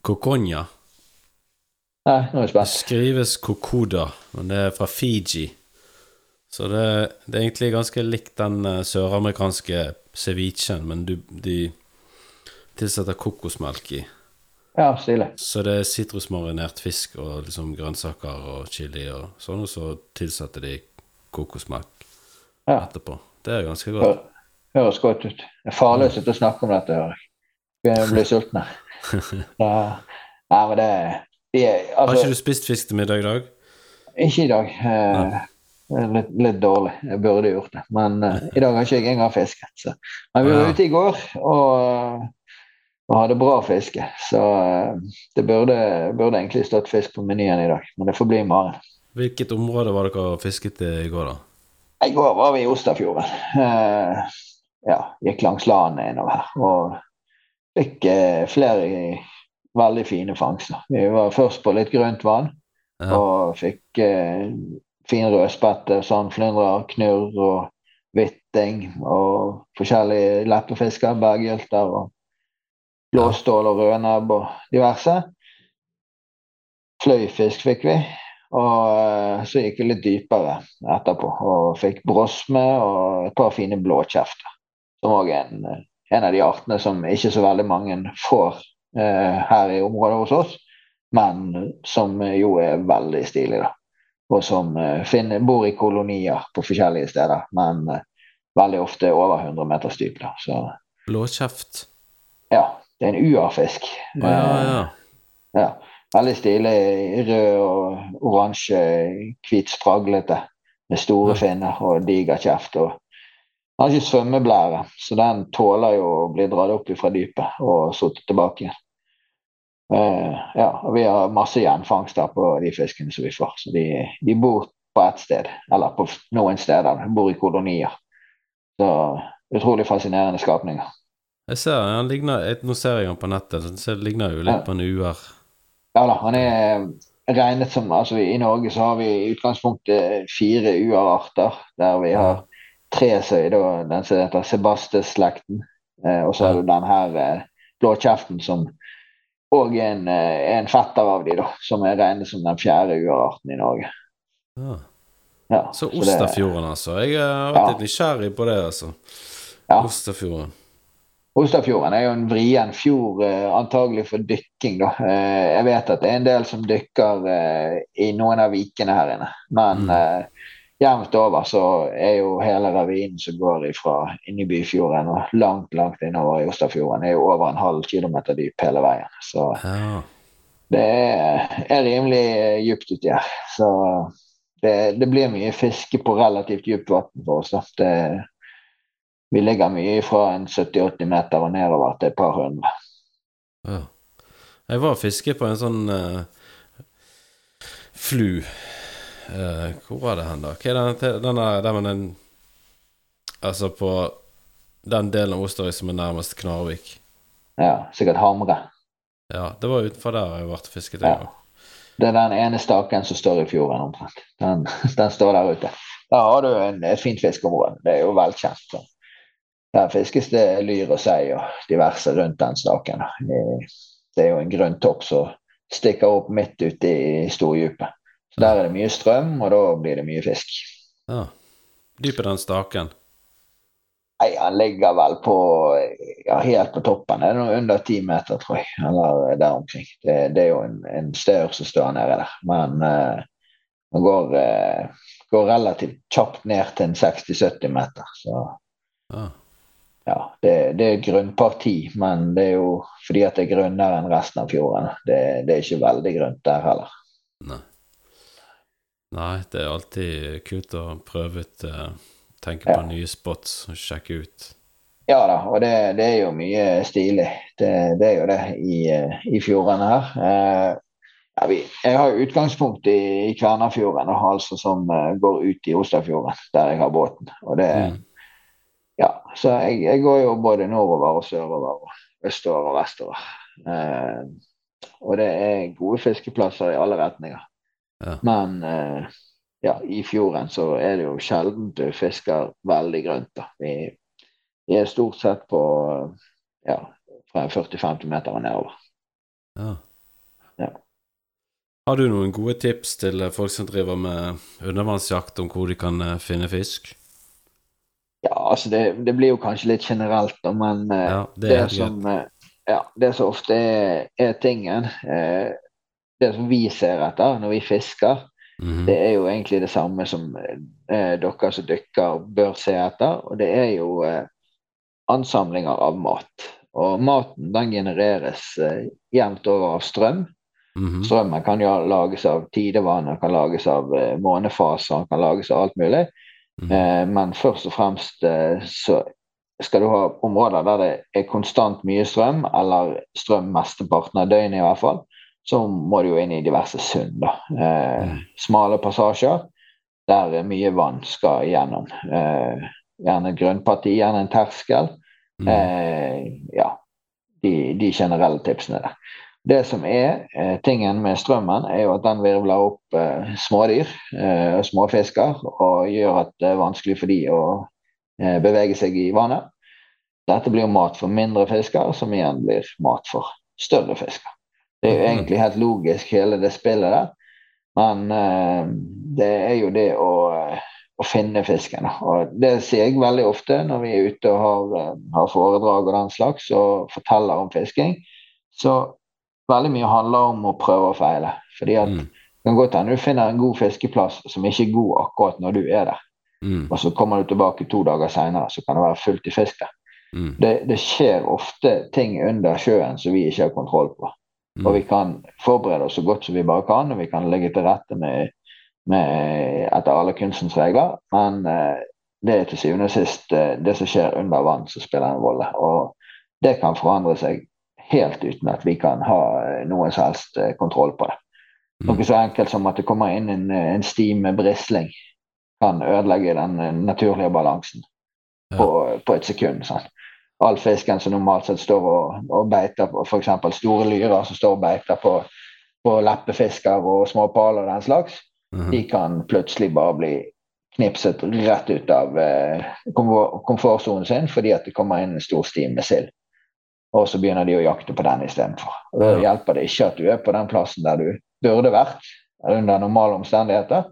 Speaker 3: kokonja?
Speaker 1: Nei, nå er jeg
Speaker 3: Det skrives kokoda, men det er fra Fiji. Så det, det er egentlig ganske likt den uh, søramerikanske cevichen, men du, de tilsetter kokosmelk i.
Speaker 1: Ja, stilig.
Speaker 3: Så det er sitrusmarinert fisk og liksom grønnsaker og chili og sånn, og så tilsatte de kokosmak
Speaker 1: Ja.
Speaker 3: etterpå. Det er ganske godt.
Speaker 1: Hør, høres godt ut. Det er farlig å sitte og snakke om dette, hører jeg. Begynner å bli sultne. Ja. Nei, men det de er,
Speaker 3: Har
Speaker 1: altså,
Speaker 3: ikke du spist fisk til middag i dag?
Speaker 1: Ikke i dag. Eh, litt, litt dårlig. Jeg burde gjort det. Men eh, i dag har ikke jeg engang fisket. Så. Men vi var ute i går og, og hadde bra fiske. Så eh, det burde, burde egentlig stått fisk på menyen i dag. Men det får bli i morgen.
Speaker 3: Hvilket område var dere fisket i i går, da?
Speaker 1: I går var vi i Ostafjorden. Uh, ja, gikk langs landet innover her. Og fikk uh, flere veldig fine fangster. Vi var først på litt grønt vann.
Speaker 3: Ja.
Speaker 1: Og fikk uh, fin rødspette, sandflyndrer, knurr og hvitting og forskjellige leppefisker, berghjulter og blåstål og rødnebb og diverse. Fløyfisk fikk vi, og eh, så gikk vi litt dypere etterpå og fikk brosme og et par fine blåkjefter. Som òg er en, en av de artene som ikke så veldig mange får eh, her i området hos oss men som jo er veldig stilig, da. Og som eh, finner, bor i kolonier på forskjellige steder, men eh, veldig ofte over 100 meters dyp. Da. Så
Speaker 3: Blåkjeft.
Speaker 1: ja, det er en
Speaker 3: UA-fisk. ja, ja.
Speaker 1: Eh, ja. Veldig stilig. Rød og oransje, hvit spraglete. Med store finner og diger kjeft. Og den har ikke svømmeblære, så den tåler jo å bli dratt opp fra dypet og satt tilbake igjen. Uh, ja, og vi har masse gjenfangst på de fiskene som vi får. Så de, de bor på ett sted, eller på noen steder. De bor i kolonier. Så utrolig fascinerende skapninger.
Speaker 3: Jeg ser han ligner jeg- Nå ser jeg han på nettet, så det ligner jo litt
Speaker 1: Ja.
Speaker 3: på en UR.
Speaker 1: Ja da, han er regnet som altså I Norge så har vi i utgangspunktet fire UR-arter, der vi har tre er da den som heter Sebastes-slekten. Eh, og så har du den her eh, blåkjeften som er en, eh, er en fetter av de da, som er regnet som den fjerde UR-arten i Norge.
Speaker 3: Ja.
Speaker 1: Ja,
Speaker 3: Så Ostafjorden, altså. Jeg har vært
Speaker 1: Ja.
Speaker 3: litt nysgjerrig på det, altså.
Speaker 1: Ja.
Speaker 3: Ostafjorden.
Speaker 1: Ostafjorden er jo en vrien fjord, eh, antagelig for dykking. da. Eh, jeg vet at det er en del som dykker eh, i noen av vikene her inne. Men
Speaker 3: Mm.
Speaker 1: jevnt over så er jo hele ravinen som går fra inni Byfjorden og langt, langt innover i Ostafjorden, er jo over en halv kilometer dyp hele veien. Så
Speaker 3: Ja.
Speaker 1: det er, er rimelig dypt uti her. Så det, det blir mye fiske på relativt dypt vann for oss. da. Det, vi ligger mye fra en 70-80 meter og nedover til et par hundre.
Speaker 3: ja. Jeg var og fisket på en sånn uh, flu. uh, hvor var det hen, da? Hva er den, den der, der den Altså på den delen av Osterøy som er nærmest Knarvik.
Speaker 1: Ja, sikkert Hamre.
Speaker 3: Ja, det var utenfor der jeg ble fisket.
Speaker 1: Ja.
Speaker 3: Jeg, også.
Speaker 1: Det er den ene staken som står i fjorden omtrent. Den, den står der ute. Der har du en, et fint fiskeområde. Det er jo velkjent. Så. Der fiskes det lyr og sei og diverse rundt den staken. Det- er jo en grønn topp som stikker opp midt ute i stordypet. Så der er det mye strøm, og da blir det mye fisk.
Speaker 3: ja. Dyp er den staken.
Speaker 1: Nei, han ligger vel på ja, helt på toppen. Det er noe under ti meter, tror jeg. Eller der omkring. Det, det er jo en, en som står nede der. Men han den går, uh, går relativt kjapt ned til en 60-70 meter. Så
Speaker 3: Ja.
Speaker 1: Ja, det, det er grunnparti, men det er jo fordi at det er grunnere enn resten av fjorden. Det, det er ikke veldig grunt der heller.
Speaker 3: Nei. Nei, det er alltid kult å prøve ut eh, Tenke
Speaker 1: Ja.
Speaker 3: på nye spots og sjekke ut.
Speaker 1: Ja da, og det, det er jo mye stilig. Det, det er jo det i, i fjordene her. Eh, ja, vi, jeg har utgangspunkt i, i Kvernafjorden, altså som eh, går ut i Ostafjorden, der jeg har båten. Og det,
Speaker 3: Mm.
Speaker 1: Ja, så jeg, jeg går jo både nordover og sørover, og østover og vestover. Eh, og det er gode fiskeplasser i alle retninger.
Speaker 3: Ja.
Speaker 1: Men eh, ja, i fjorden så er det jo sjelden du fisker veldig grønt. da. Vi, vi er stort sett på ja, fra 40-50 meter og nedover.
Speaker 3: Ja.
Speaker 1: Ja.
Speaker 3: Har du noen gode tips til folk som driver med undervannsjakt, om hvor de kan eh, finne fisk?
Speaker 1: Ja, altså det, det blir jo kanskje litt generelt, da, men eh,
Speaker 3: Ja, det
Speaker 1: det, som, eh, ja, det som ofte er, er tingen eh, Det som vi ser etter når vi fisker,
Speaker 3: Mhm.
Speaker 1: det er jo egentlig det samme som eh, dere som dykker bør se etter. Og det er jo eh, ansamlinger av mat. Og maten den genereres eh, jevnt over av strøm.
Speaker 3: Mhm.
Speaker 1: Strømmen kan jo lages av tidevann, kan lages av månefaser, kan lages av alt mulig.
Speaker 3: Mhm.
Speaker 1: Eh, men først og fremst eh, så skal du ha områder der det er konstant mye strøm, eller strøm mesteparten av døgnet i hvert fall, så må du jo inn i diverse sund. Eh,
Speaker 3: Mm.
Speaker 1: Smale passasjer der mye vann skal gjennom. Eh, gjerne grunnparti, gjerne en terskel.
Speaker 3: Mhm.
Speaker 1: Eh, ja, de, de generelle tipsene der. Det som er eh, tingen med strømmen, er jo at den virvler opp eh, smådyr eh, småfisker og gjør at det er vanskelig for de å eh, bevege seg i vannet. Dette blir jo mat for mindre fisker, som igjen blir mat for større fisker. Det er jo
Speaker 3: Mhm.
Speaker 1: egentlig helt logisk, hele det spillet der. Men eh, det er jo det å, eh, å finne fisken. Og det sier jeg veldig ofte når vi er ute og har, eh, har foredrag og den slags og forteller om fisking. Så veldig mye handler om å prøve og feile. Fordi at
Speaker 3: Mm.
Speaker 1: det kan godt hende du finner en god fiskeplass som ikke er god akkurat når du er der.
Speaker 3: Mm.
Speaker 1: Og så kommer du tilbake to dager seinere, så kan det være fullt i fisk der.
Speaker 3: Mm.
Speaker 1: Det, det skjer ofte ting under sjøen som vi ikke har kontroll på.
Speaker 3: Mm.
Speaker 1: Og vi kan forberede oss så godt som vi bare kan, og vi kan legge til rette med, med etter alle kunstens regler. Men eh, det er til syvende og sist eh, det som skjer under vann, som spiller en rolle. Og det kan forandre seg helt uten at vi kan ha noe som helst eh, kontroll på det.
Speaker 3: Mm.
Speaker 1: Noe så enkelt som at det kommer inn en, en sti med brisling, kan ødelegge den eh, naturlige balansen på, på et sekund. Sant? All fisken som normalt sett står og, og beiter på f.eks. store lyrer som står og beiter på, på leppefisker og småpaler og den slags,
Speaker 3: Mhm.
Speaker 1: de kan plutselig bare bli knipset rett ut av eh, komfortsonen sin fordi at det kommer inn en stor sti med sild. Og så begynner de å jakte på den istedenfor. Da hjelper det ikke at du er på den plassen der du burde vært under normale omstendigheter,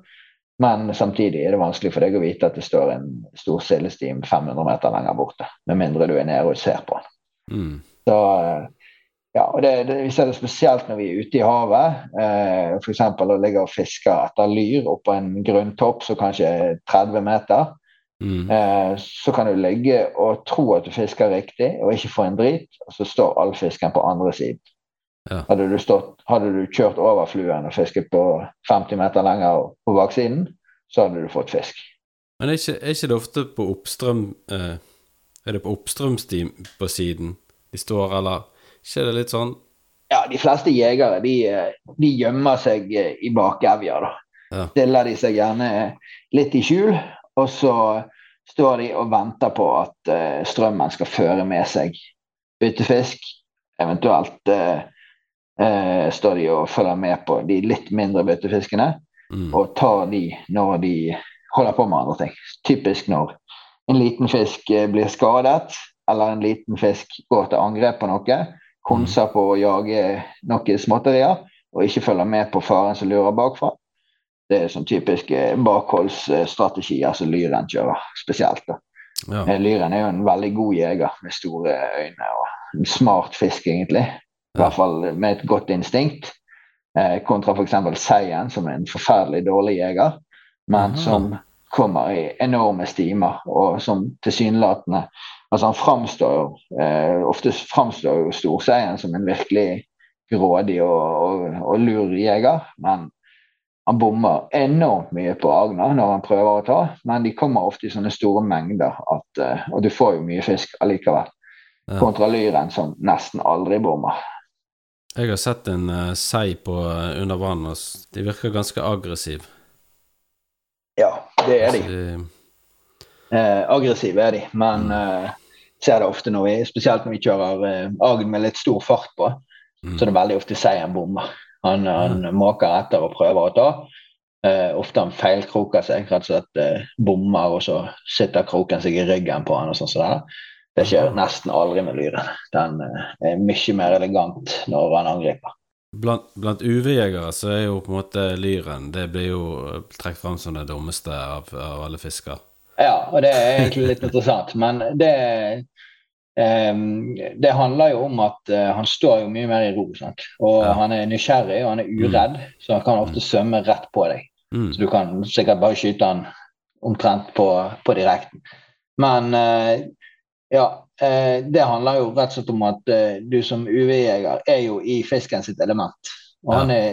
Speaker 1: men samtidig er det vanskelig for deg å vite at det står en stor sildestim 500 meter lenger borte, med mindre du er nede og ser på den.
Speaker 3: Mm.
Speaker 1: Så, eh, ja, og det, det, Vi ser det spesielt når vi er ute i havet. Eh, F.eks. å ligge og fiske etter lyr oppå en grunntopp som kanskje er 30 meter.
Speaker 3: Mm.
Speaker 1: Eh, så kan du ligge og tro at du fisker riktig og ikke få en drit, og så står all fisken på andre siden.
Speaker 3: Ja.
Speaker 1: Hadde, du stått, hadde du kjørt over fluen og fisket på 50 meter lenger på baksiden, så hadde du fått fisk.
Speaker 3: Men er ikke, er ikke det ofte på oppstrøm eh, Er det på oppstrømsti på siden de står, eller ikke er det litt sånn
Speaker 1: Ja, de fleste jegere de, eh, de gjemmer seg eh, i bakevja, da.
Speaker 3: Ja.
Speaker 1: Stiller de seg gjerne litt i skjul, og så står de og venter på at uh, strømmen skal føre med seg byttefisk. Eventuelt uh, uh, står de og følger med på de litt mindre byttefiskene,
Speaker 3: mm.
Speaker 1: og tar de når de holder på med andre ting. Typisk når en liten fisk blir skadet, eller en liten fisk går til angrep på noe, konser på å jage noen småtterier, og ikke følger med på faren som lurer bakfra. Det er sånn typiske bakholdsstrategier som lyren kjører, spesielt. da.
Speaker 3: Ja.
Speaker 1: Eh, Lyren er jo en veldig god jeger med store øyne og en smart fisk, egentlig. I hvert fall med et godt instinkt. Eh, kontra f.eks. seien, som er en forferdelig dårlig jeger, men
Speaker 3: Aha.
Speaker 1: som kommer i enorme stimer, og som tilsynelatende Altså, han framstår eh, Ofte framstår jo storseien som en virkelig grådig og, og, og lur jeger, men han bommer enormt mye på agner når han prøver å ta, men de kommer ofte i sånne store mengder at, eh, og du får jo mye fisk allikevel.
Speaker 3: Ja.
Speaker 1: Kontra lyren som nesten aldri bommer.
Speaker 3: Jeg har sett en uh, sei på uh, under vann, og de virker ganske aggressive.
Speaker 1: Ja, det er de.
Speaker 3: Altså, de
Speaker 1: Eh, aggressive er de, men
Speaker 3: Mm.
Speaker 1: eh, ser det ofte når vi, spesielt når vi kjører agn med litt stor fart på,
Speaker 3: mm.
Speaker 1: så er det veldig ofte seien bommer. Han, han måker etter og prøver å ta. Uh, ofte han feilkroker seg, rett og slett uh, bommer, og så sitter kroken seg i ryggen på han og sånn så der. Det skjer nesten aldri med lyren. Den uh, er mye mer elegant når han angriper.
Speaker 3: Blant, blant UV-jegere så er jo på en måte lyren Det blir jo trukket fram som det dummeste av, av, alle fisker.
Speaker 1: Ja, og det er egentlig litt interessant. Men det, det handler jo om at uh, han står jo mye mer i ro. Sant? Og ja. han er nysgjerrig og han er uredd, mm. så han kan ofte mm. svømme rett på deg. Mm. Så du kan sikkert bare skyte han omtrent på, på direkten. Men uh, ja, Eh, det handler jo rett og slett om at eh, du som UV-jeger er jo i fisken sitt element. Og han er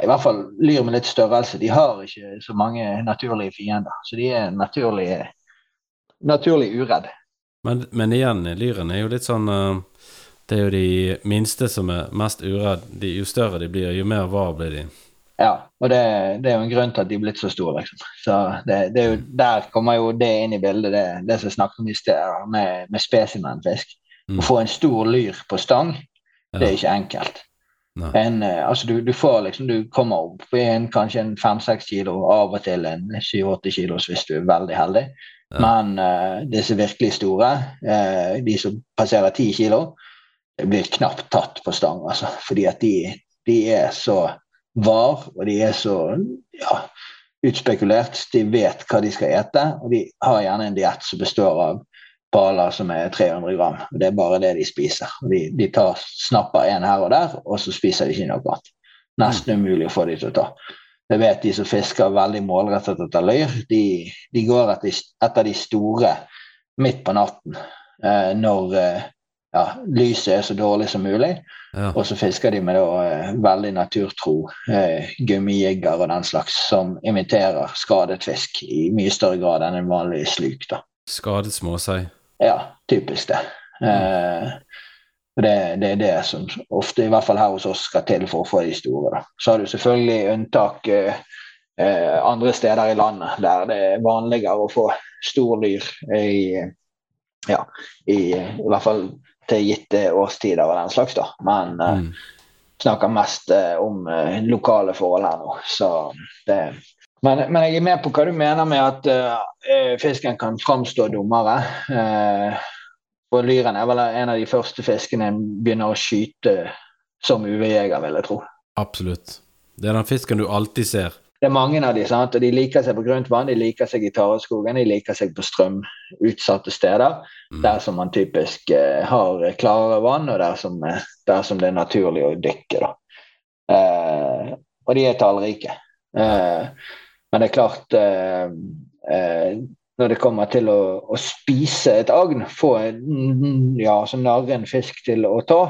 Speaker 1: i hvert fall lyr med litt størrelse. De har ikke så mange naturlige fiender. Så de er naturlig, naturlig uredd.
Speaker 3: Men, men, igjen, lyren er jo litt sånn uh, Det er jo de minste som er mest uredd. jo større de blir, jo mer var blir de.
Speaker 1: Ja, og det, det, er jo en grunn til at de er blitt så store. Liksom. Så det, det jo, Der kommer jo det inn i bildet, det, det som jeg snakket om i sted, med, med spesimenfisk. Mm. Å få en stor lyr på stang, det er ikke enkelt. En, eh, altså du, du, får liksom, du kommer opp i en, kanskje en fem-seks kilo, av og til en syv-åtte kilos hvis du er veldig heldig. Ja. Men uh, disse virkelig store, uh, de som passerer ti kilo, det blir knapt tatt på stang. Altså, fordi at de, de er så var, og de er så ja, utspekulert. De vet hva de skal ete, og de har gjerne en diett som består av paler som er 300 gram. Det er bare det de spiser. De, de tar, snapper en her og der, og så spiser de ikke noe annet. Nesten umulig å få de til å ta. Jeg vet de som fisker veldig målrettet etter løyr, de, de går etter, etter, de store midt på natten. Eh, når eh, ja, lyset er så dårlig som mulig. Ja. Og så fisker de med da, eh, veldig naturtro eh, gummijigger og den slags, som imiterer skadet fisk i mye større grad enn en vanlig sluk. da.
Speaker 3: Skadet småsei?
Speaker 1: Ja, typisk det. Eh, det, det, er det som ofte, i hvert fall her hos oss, skal til for å få de store. Da. Så har du selvfølgelig unntak eh, eh, andre steder i landet der det er vanligere å få stor lyr i, ja, i, i hvert fall til gitte årstider og den slags, da. Men uh, mm. snakker mest eh, om uh, lokale forhold her nå. Så det men, men, jeg er med på hva du mener med at fisken kan framstå dummere. Og lyren er vel en av de første fiskene en begynner å skyte som UV-jeger, vil jeg tro.
Speaker 3: Absolutt. Det er den fisken du alltid ser
Speaker 1: det er mange av de, sant? og de liker seg på grunt vann, de liker seg i tareskogen, de liker seg på strømutsatte steder. Mm. Der som man typisk eh, har klarere vann, og der som, eh, der som, det er naturlig å dykke. Da. Eh, og de er tallrike. Eh, men det er klart eh, eh, Når det kommer til å, å spise et agn, få ja, narre en fisk til å ta,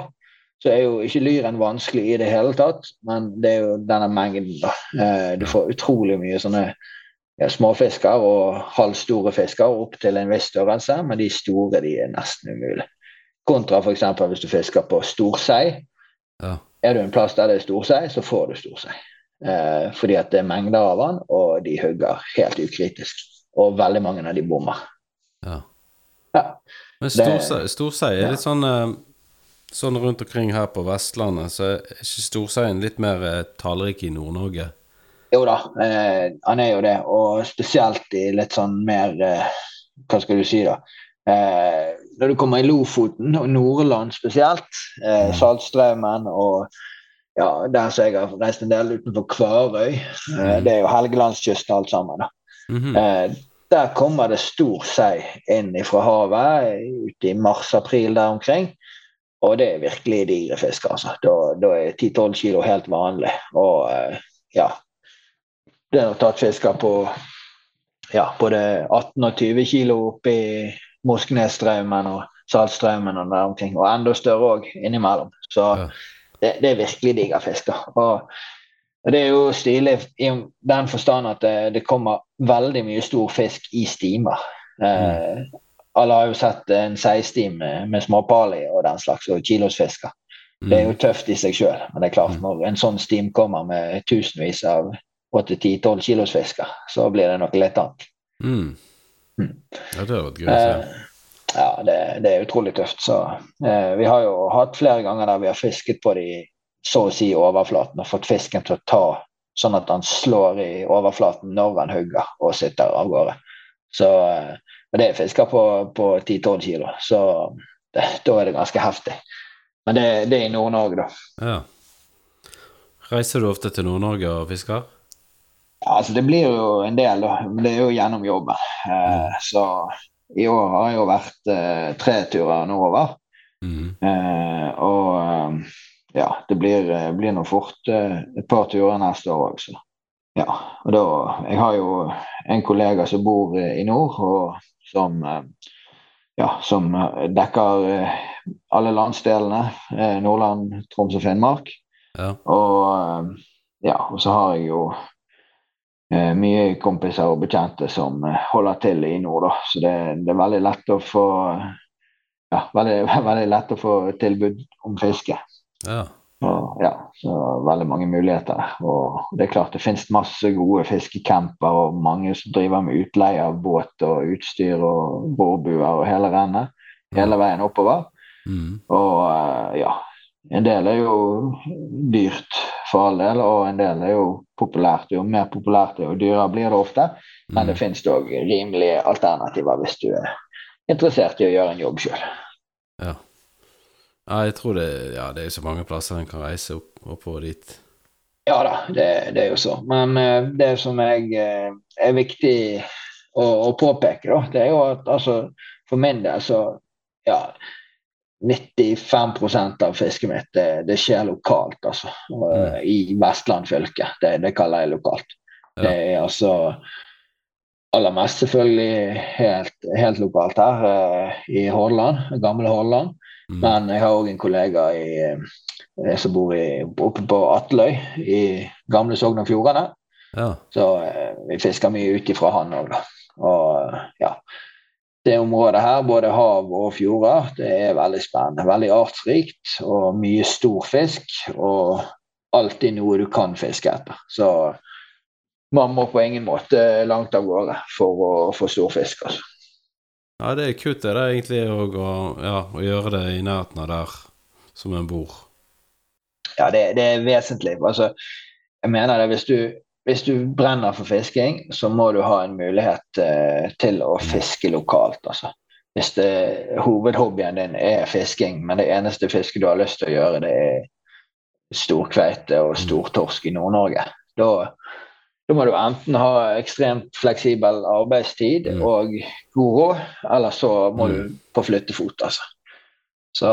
Speaker 1: så er jo ikke lyren vanskelig i det hele tatt, men det er jo denne mengden, da. Eh, du får utrolig mye sånne ja, småfisker og halvstore fisker opp til en viss størrelse, men de store de er nesten umulig. Kontra f.eks. hvis du fisker på storsei. Ja. Er du en plass der det er storsei, så får du storsei. Eh, fordi at det er mengder av den, og de hugger helt ukritisk. Og veldig mange av de bomma.
Speaker 3: Ja. ja. Men storsei, storsei er litt sånn uh Sånn rundt omkring her på Vestlandet, så er ikke storseien litt mer eh, tallrik i Nord-Norge?
Speaker 1: Jo da, eh, han er jo det. Og spesielt i litt sånn mer eh, Hva skal du si, da? Eh, når du kommer i Lofoten og Nordland spesielt, eh, mm. Saltstraumen og ja, der som jeg har reist en del utenfor Kvarøy, eh, mm. det er jo Helgelandskysten alt sammen. da. Mm -hmm. der kommer det stor sei inn fra havet ute i mars-april der omkring. Og det er virkelig digre fisk. altså. Da, da er 10-12 kilo helt vanlig. Og uh, ja Det er tatt fisker på ja, både 18 og 20 kilo oppe i Mosknesstraumen og Saltstraumen og der omkring. Og enda større òg innimellom. Så ja. det, det, er virkelig diger fisk. Og, og det er jo stilig i den forstand at det, det kommer veldig mye stor fisk i stimer. Uh, alle har jo sett en seistim med, med småpali og den slags, og kilosfisker. Det er jo mm. tøft i seg sjøl, men det er klart mm. når en sånn stim kommer med tusenvis av 8-10-12 kilosfisker, så blir det noe litt annet.
Speaker 3: Mm. Mm. Ja, det hadde vært gøy å se. Eh,
Speaker 1: ja, det, det, er utrolig tøft. Så eh, vi har jo hatt flere ganger der vi har fisket på de så å si overflaten og fått fisken til å ta sånn at han slår i overflaten når han hugger og sitter av gårde. Så eh, og det er fisker på, på 10-12 kilo, så det, da er det ganske heftig. Men det, det er i Nord-Norge, da.
Speaker 3: Ja. Reiser du ofte til Nord-Norge og fisker?
Speaker 1: Ja, altså Det blir jo en del, da. Det er jo gjennom jobben. Eh, så i år har jeg jo vært eh, tre turer nordover.
Speaker 3: Mm.
Speaker 1: Eh, og eh, ja, det blir, eh, blir nå fort eh, et par turer neste år også. Ja, og da, Jeg har jo en kollega som bor eh, i nord, og som, ja, som dekker alle landsdelene. Nordland, Troms og Finnmark.
Speaker 3: Ja.
Speaker 1: Og ja, og så har jeg jo eh, mye kompiser og bekjente som holder til i nord, da. Så det, det er veldig lett å få ja, veldig, veldig lett å få tilbud om fiske.
Speaker 3: Ja.
Speaker 1: Og, ja, så veldig mange muligheter. Og det er klart det finnes masse gode fiskecamper og mange som driver med utleie av båt og utstyr og bordbuer og hele rennet. Hele veien oppover.
Speaker 3: Mm.
Speaker 1: Og eh, ja, en del er jo dyrt for all del, og en del er jo populært. Jo mer populært det er, jo dyrere blir det ofte. Men det
Speaker 3: Mm.
Speaker 1: finnes òg rimelige alternativer hvis du er interessert i å gjøre en jobb sjøl.
Speaker 3: Ja. Ja, jeg tror det Ja, det er så mange plasser en kan reise opp oppover dit.
Speaker 1: Ja da, det, det er jo så. Men eh, det som jeg, eh, er viktig å, å påpeke, da, det er jo at altså, for min del så ja, 95 av fisket mitt det, det skjer lokalt, altså. Og, eh, I Vestland fylke. Det, det kaller jeg lokalt.
Speaker 3: Ja.
Speaker 1: Det er altså aller mest selvfølgelig helt, helt lokalt her eh, i Hordaland, gamle Hordaland.
Speaker 3: Mm.
Speaker 1: Men jeg har òg en kollega i, eh, som bor i, oppe på Atløy i gamle Sogn og Fjordane.
Speaker 3: Ja.
Speaker 1: Så eh, vi fisker mye ut ifra han òg, da. Og ja. Det området her, både hav og fjorder, det er veldig spennende. Veldig artsrikt og mye stor fisk. Og alltid noe du kan fiske etter. Så man må på ingen måte langt av gårde for å få stor fisk. Altså.
Speaker 3: Ja, det er kult det det er egentlig òg, å, ja, å gjøre det i nærheten av der som en bor.
Speaker 1: Ja, det, det er vesentlig. Altså, jeg mener det, hvis du, hvis du brenner for fisking, så må du ha en mulighet eh, til å fiske lokalt. Altså. Hvis det, hovedhobbyen din er fisking, men det eneste fisket du har lyst til å gjøre, det er storkveite og stortorsk i Nord-Norge, da, da må du enten ha ekstremt fleksibel arbeidstid
Speaker 3: Mm.
Speaker 1: og god råd, eller så må
Speaker 3: Mm.
Speaker 1: du på flyttefot. Altså. Så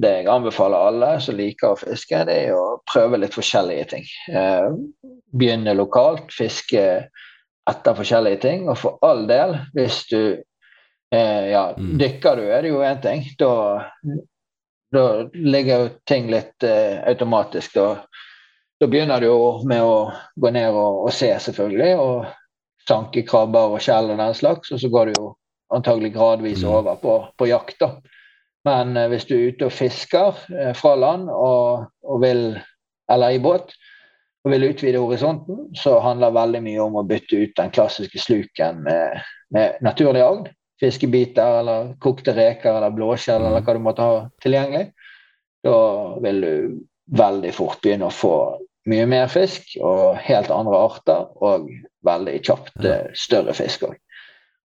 Speaker 1: det jeg anbefaler alle som liker å fiske, det er å prøve litt forskjellige ting. Eh, begynne lokalt, fiske etter forskjellige ting. Og for all del, hvis du eh, ja,
Speaker 3: Mm.
Speaker 1: dykker du, er det jo én ting. Da, da ligger jo ting litt eh, automatisk. Da, da begynner du jo med å gå ned og, og se, selvfølgelig, og sanke krabber og skjell og den slags. Og så går du jo antagelig gradvis
Speaker 3: Mm.
Speaker 1: over på, på jakt, da. Men eh, hvis du er ute og fisker eh, fra land og, og vil, eller i båt og vil utvide horisonten, så handler veldig mye om å bytte ut den klassiske sluken med, med naturlig agn. Fiskebiter eller kokte reker eller blåskjell eller hva du måtte ha tilgjengelig. Da vil du veldig fort begynne å få mye mer fisk og helt andre arter, og veldig kjapt
Speaker 3: Ja.
Speaker 1: eh, større fisk òg.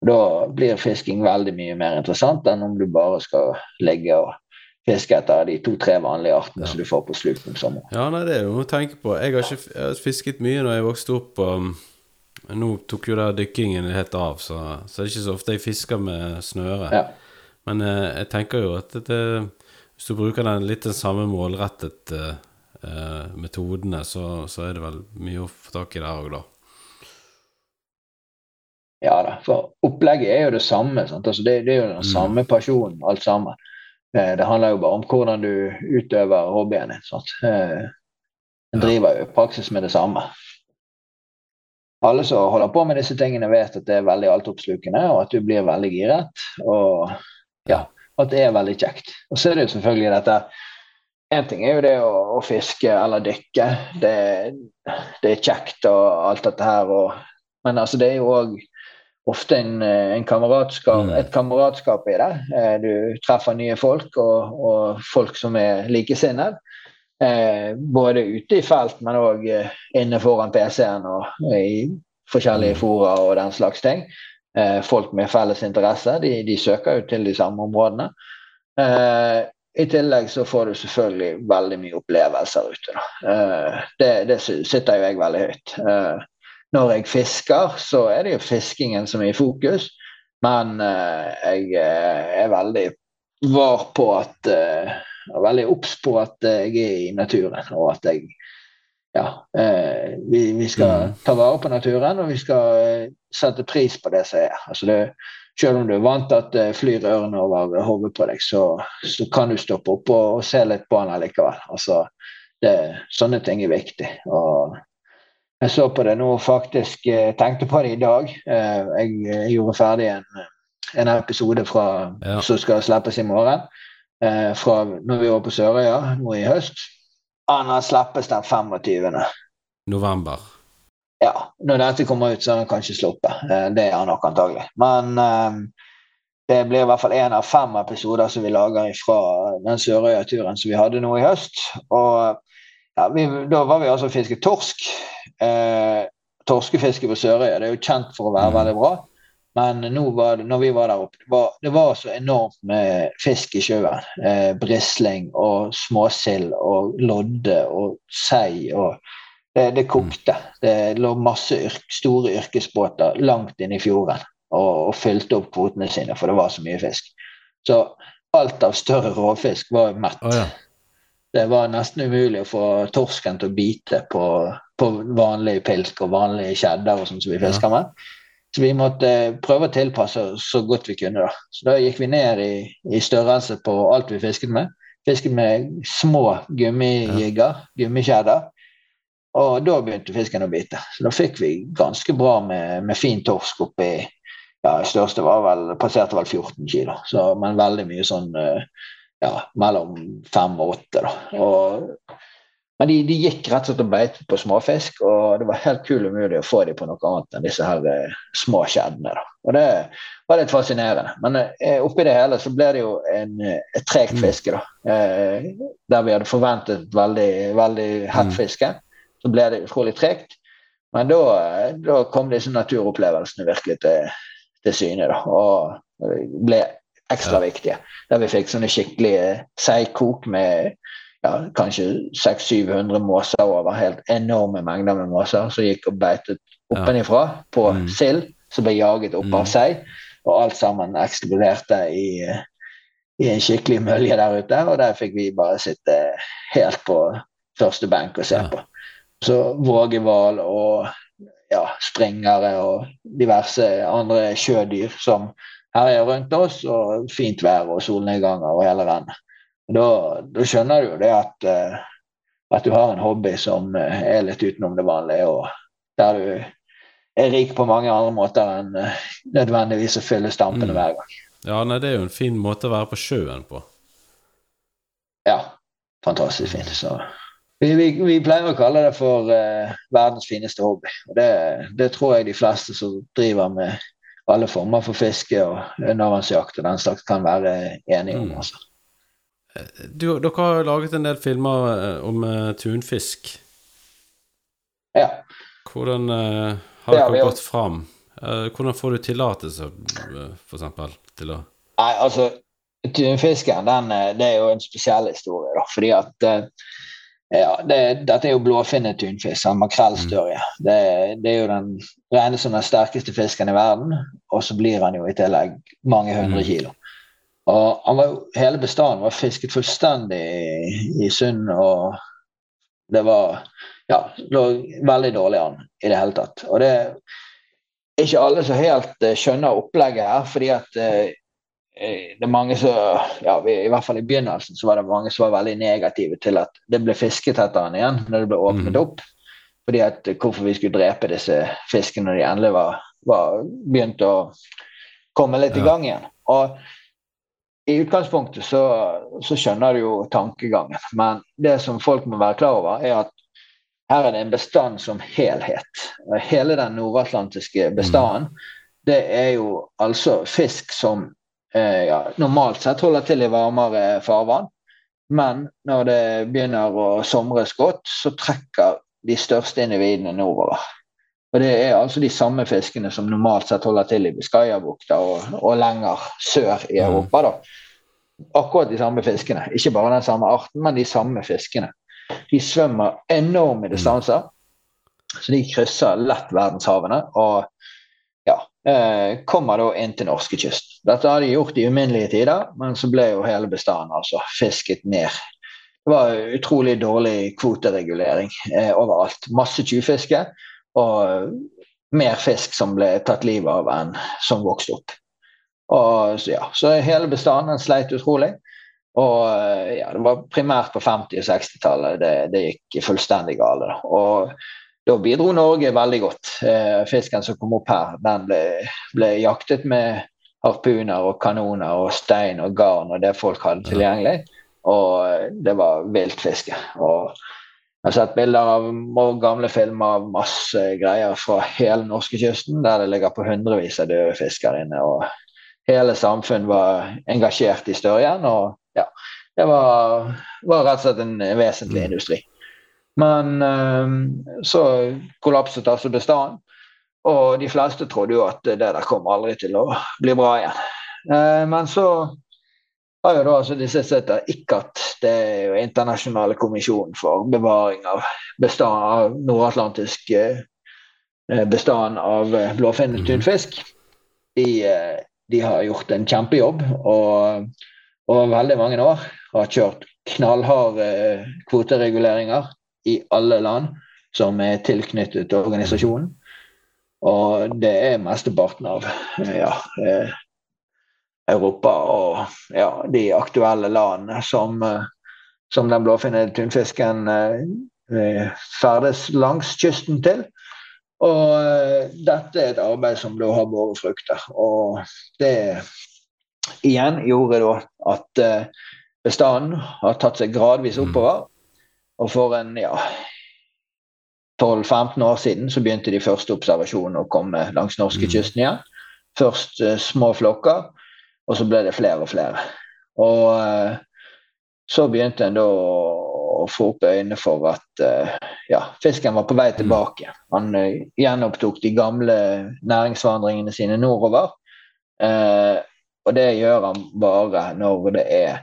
Speaker 1: Da blir fisking veldig mye mer interessant enn om du bare skal ligge og fiske etter de to-tre vanlige artene
Speaker 3: Ja.
Speaker 1: som du får på slutten om sommeren.
Speaker 3: Ja, nei, det er jo noe å tenke på. Jeg har ikke jeg har fisket mye når jeg vokste opp. Um, nå tok jo der dykkingen helt av, så, så det er ikke så ofte jeg fisker med snøre.
Speaker 1: Ja.
Speaker 3: Men eh, jeg tenker jo at det, hvis du bruker den litt den samme målrettet eh, eh, metodene, så, så er det vel mye å få tak i der òg, da.
Speaker 1: Ja da, for opplegget er jo det samme. Altså det, det er jo den
Speaker 3: Mm.
Speaker 1: samme pasjonen, alt sammen. Eh, Det handler jo bare om hvordan du utøver hobbyen din. Sant? Eh, En driver jo i praksis med det samme. Alle som holder på med disse tingene, vet at det er veldig altoppslukende, og at du blir veldig giret. Og ja, at det er veldig kjekt. Og så er det jo selvfølgelig dette En ting er jo det å, å fiske eller dykke. Det, det er kjekt og alt dette her. Og, men altså, det er jo òg ofte en, eh, en kameratskap,
Speaker 3: Mm.
Speaker 1: et kameratskap i det. Eh, Du treffer nye folk, og, og folk som er likesinnet. Eh, både ute i felt, men òg eh, inne foran PC-en og i forskjellige
Speaker 3: Mm.
Speaker 1: fora og den slags ting. Eh, folk med felles interesse de, de søker jo til de samme områdene. Eh, i tillegg så får du selvfølgelig veldig mye opplevelser ute. Uh, det, det, sitter jo jeg veldig høyt. Uh, når jeg fisker, så er det jo fiskingen som er i fokus. Men jeg er veldig var på at Veldig obs på at jeg er i naturen, og at jeg ja, vi, vi, skal mm. ta vare på naturen, og vi skal sette pris på det som er. Altså det, selv om du er vant til at det flyr ørene over hodet på deg, så, så, kan du stoppe opp og, og se litt på den likevel. Altså, det, sånne ting er viktig. Og jeg så på det nå faktisk, jeg tenkte på det i dag. Eh, jeg gjorde ferdig en, en episode fra, ja. som skal slippes i morgen. Eh, fra når vi var på Sørøya nå i høst. Han slippes den 25.
Speaker 3: November
Speaker 1: ja, når dette kommer ut, så har han kanskje sluppet. Eh, det er han nok antagelig. Men um, det blir i hvert fall én av fem episoder som vi lager fra den Sørøya-turen som vi hadde nå i høst. Og ja, vi, Da var vi altså og fisket torsk. Eh, torskefiske på Sørøya det er jo kjent for å være mm. veldig bra. Men nå var det, når vi var der oppe, det var, det var så enormt med fisk i sjøen. Eh, brisling og småsild og lodde og sei. og det, det kokte. Det lå masse yrk, store yrkesbåter langt inn i fjorden og, og, fylte opp kvotene sine, for det var så mye fisk. Så alt av større råfisk var mett. Oh, ja. Det var nesten umulig å få torsken til å bite på, på vanlig pilk og vanlige kjedder og sånn som vi fisker med. Så vi måtte prøve å tilpasse så godt vi kunne. da. Så da gikk vi ned i, i størrelse på alt vi fisket med. Fisket med små gummijigger, gummikjeder. Og da begynte fisken å bite. Så da fikk vi ganske bra med, med fin torsk oppi ja, største var vel, passerte vel 14 kilo, så, men veldig mye sånn eh, ja, mellom 5 og 8. Da. Og, men de, de, gikk rett og slett og beit på småfisk, og det var helt kul umulig å få dem på noe annet enn disse her eh, små skjeddene. Da. Og det var litt fascinerende. Men eh, oppi det hele så ble det jo en, et tregt mm. fiske, da. Eh, der vi hadde forventet veldig, veldig hett mm. fiske. Mm så ble det utrolig tregt. Men da, da, kom disse naturopplevelsene virkelig til, til syne, da, og ble ekstra ja. viktige. Der vi fikk sånne skikkelige seigkok med ja, kanskje 600-700 måser over, helt enorme mengder med måser som gikk og beitet oppenifra på mm. sild som ble jaget opp mm. av sei. Og alt sammen eksploderte i, i en skikkelig mølje der ute. Og der fikk vi bare sitte helt på første benk og se ja. på. Så vågeval og ja, springere og diverse andre sjødyr som herjer rundt oss, og fint vær og solnedganger og hele den. Da, da, skjønner du jo det at, uh, at du har en hobby som uh, er litt utenom det vanlige, og der du er rik på mange andre måter enn uh, nødvendigvis å fylle stampene mm. hver gang.
Speaker 3: Ja, nei, det er jo en fin måte å være på sjøen på.
Speaker 1: Ja, fantastisk fint. Så vi, vi, vi, pleier å kalle det for uh, verdens fineste hobby. og det, det, tror jeg de fleste som driver med alle former for fiske og undervannsjakt og den slags, kan være enige om. Mm. Altså.
Speaker 3: Du, dere har laget en del filmer eh, om uh, tunfisk.
Speaker 1: Ja.
Speaker 3: Hvordan uh, har dere ja, gått fram? hvordan får du tillatelse, f.eks., til å
Speaker 1: Nei, altså, tunfisken, den, det er jo en spesiell historie, da. Fordi at ja, det, dette er jo blåfinnet tunfisk, makrellstørje. Mm. Det, det, er jo den regnes som den sterkeste fisken i verden, og så blir han jo i tillegg mange hundre mm. kilo. Og var, hele bestanden var fisket fullstendig i, i sund, og det var ja, lå veldig dårlig an i det hele tatt. Og det er ikke alle som helt uh, skjønner opplegget her, fordi at Eh, det er mange som, ja, I hvert fall i begynnelsen så var det mange som var veldig negative til at det ble fisket etter den igjen når det ble åpnet mm. opp. Fordi at Hvorfor vi skulle drepe disse fiskene når de endelig var, var begynt å komme litt ja. i gang igjen. Og I utgangspunktet så, så skjønner du jo tankegangen, men det som folk må være klar over, er at her er det en bestand som helhet. Hele den nordatlantiske bestanden, mm. det er jo altså fisk som eh, ja, normalt sett holder til i varmere farvann. Men når det begynner å somres godt, så trekker de største individene nordover. Og Det er altså de samme fiskene som normalt sett holder til i Biscayabukta og, og lenger sør i Europa. da. akkurat de samme fiskene. Ikke bare den samme arten, men de samme fiskene. De svømmer enorme distanser, så de krysser lett verdenshavene. og eh, kommer da inn til norskekysten. Dette har de gjort i uminnelige tider, men så ble jo hele bestanden altså fisket ned. Det var utrolig dårlig kvoteregulering eh, overalt. Masse tjuvfiske og mer fisk som ble tatt livet av enn som vokste opp. Og, så, ja, så hele bestanden sleit utrolig. Og eh, ja, det var primært på 50- og 60-tallet det, det, gikk fullstendig galt. Og da bidro Norge veldig godt. Eh, fisken som kom opp her, den ble, ble, jaktet med harpuner og kanoner og stein og garn og det folk hadde tilgjengelig. Og eh, det var viltfiske. Og jeg har sett bilder av gamle filmer av masse greier fra hele norskekysten der det ligger på hundrevis av døde fisker inne. og Hele samfunn var engasjert i størjen. og ja, Det var, var rett og slett en vesentlig mm. industri. Men um, så kollapset altså bestanden. Og de fleste trodde jo at det der kom aldri til å bli bra igjen. Uh, men så har jo da altså disse sett ICCAT, det er jo internasjonale kommisjonen for bevaring av bestand av nordatlantisk uh, bestand av blåfinnet tunfisk. De, de, har gjort en kjempejobb og over veldig mange år har kjørt knallharde kvotereguleringer i alle land som er tilknyttet organisasjonen. Og det er mesteparten av ja, eh, Europa og ja, de aktuelle landene som, eh, som den blåfinnede tunfisken eh, ferdes langs kysten til. Og dette er et arbeid som da har båret frukter. Og det igjen gjorde da at bestanden har tatt seg gradvis oppover. Og for en ja, 12-15 år siden så begynte de første observasjonene å komme langs norskekysten mm. igjen. Først uh, små flokker, og så ble det flere og flere. Og uh, så begynte en da å få opp øynene for at uh, ja, fisken var på vei mm. tilbake. Han gjenopptok de gamle næringsvandringene sine nordover. og det gjør han bare når det er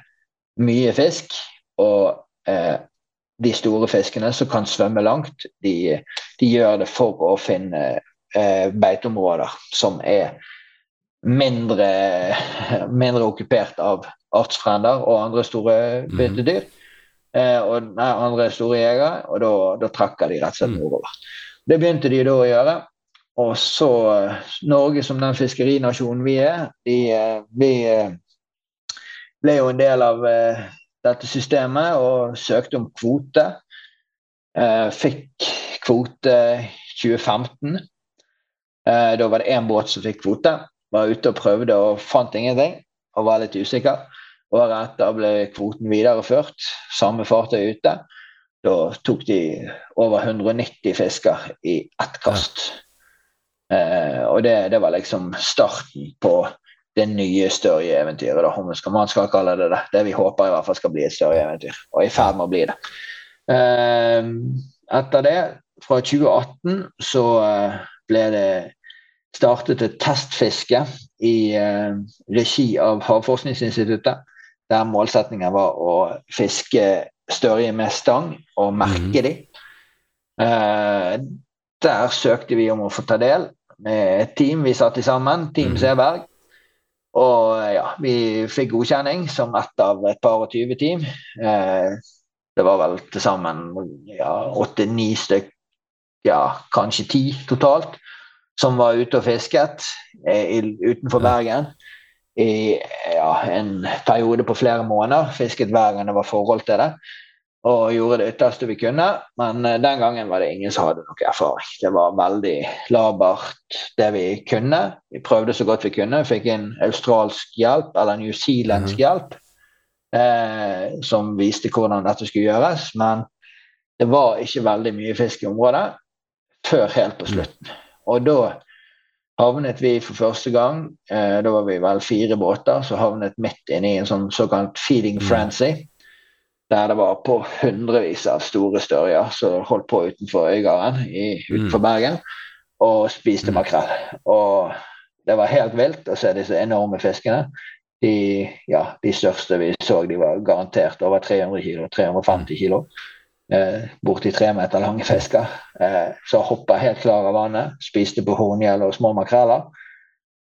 Speaker 1: mye fisk og de store fiskene som kan svømme langt, de, de gjør det for å finne eh, beiteområder som er mindre, mindre okkupert av artsfrender og andre store byttedyr. beitedyr. Eh, og nei, andre store jegere, og da, da trakker de rett og slett mhm. nordover. Det begynte de da å gjøre. Og så Norge som den fiskerinasjonen vi er, de, eh, vi eh, ble jo en del av eh, dette systemet og søkte om kvote. Eh, fikk kvote 2015. Eh, da var det én båt som fikk kvote. Var ute og prøvde og fant ingenting og var litt usikker. Året etter ble kvoten videreført. Samme fartøy ute. Da tok de over 190 fisker i ett kast. Eh, og det, det, var liksom starten på det nye større eventyret, om man skal kalle det det. Det vi håper i hvert fall skal bli et større eventyr, og er i ferd med å bli det. Ehm, etter det, fra 2018, så eh, ble det startet et testfiske i eh, regi av Havforskningsinstituttet, der målsettingen var å fiske større med stang og merke mm. dem. Eh, der søkte vi om å få ta del med et team vi satte sammen, Team mhm. Seberg. Og ja, vi fikk godkjenning som ett av et par og tyve team. Eh, det var vel til sammen åtte-ni ja, stykk, ja, kanskje ti totalt, som var ute og fisket eh, utenfor Bergen i ja, en periode på flere måneder. Fisket hver gang det var forhold til det og gjorde det ytterste vi kunne. Men uh, den gangen var det ingen som hadde noe erfaring. Det var veldig labert det vi kunne. Vi prøvde så godt vi kunne. Fikk inn australsk hjelp, eller newzealandsk mm. hjelp, eh, som viste hvordan dette skulle gjøres. Men det var ikke veldig mye fisk i området før helt på mhm. slutten. Og da havnet vi for første gang, eh, da var vi vel fire båter, så havnet midt inne i en sånn såkalt feeding mhm. frenzy der det var på hundrevis av store størjer som holdt på utenfor Øygarden utenfor mm. Bergen og spiste mm. makrell. Og det var helt vilt å se disse enorme fiskene. De, ja, de største vi så, de var garantert over 300 kilo, 350 kilo. Eh, borti tre meter lange fisker. Eh, så hoppa helt klar av vannet. Spiste på horngjell og små makreller.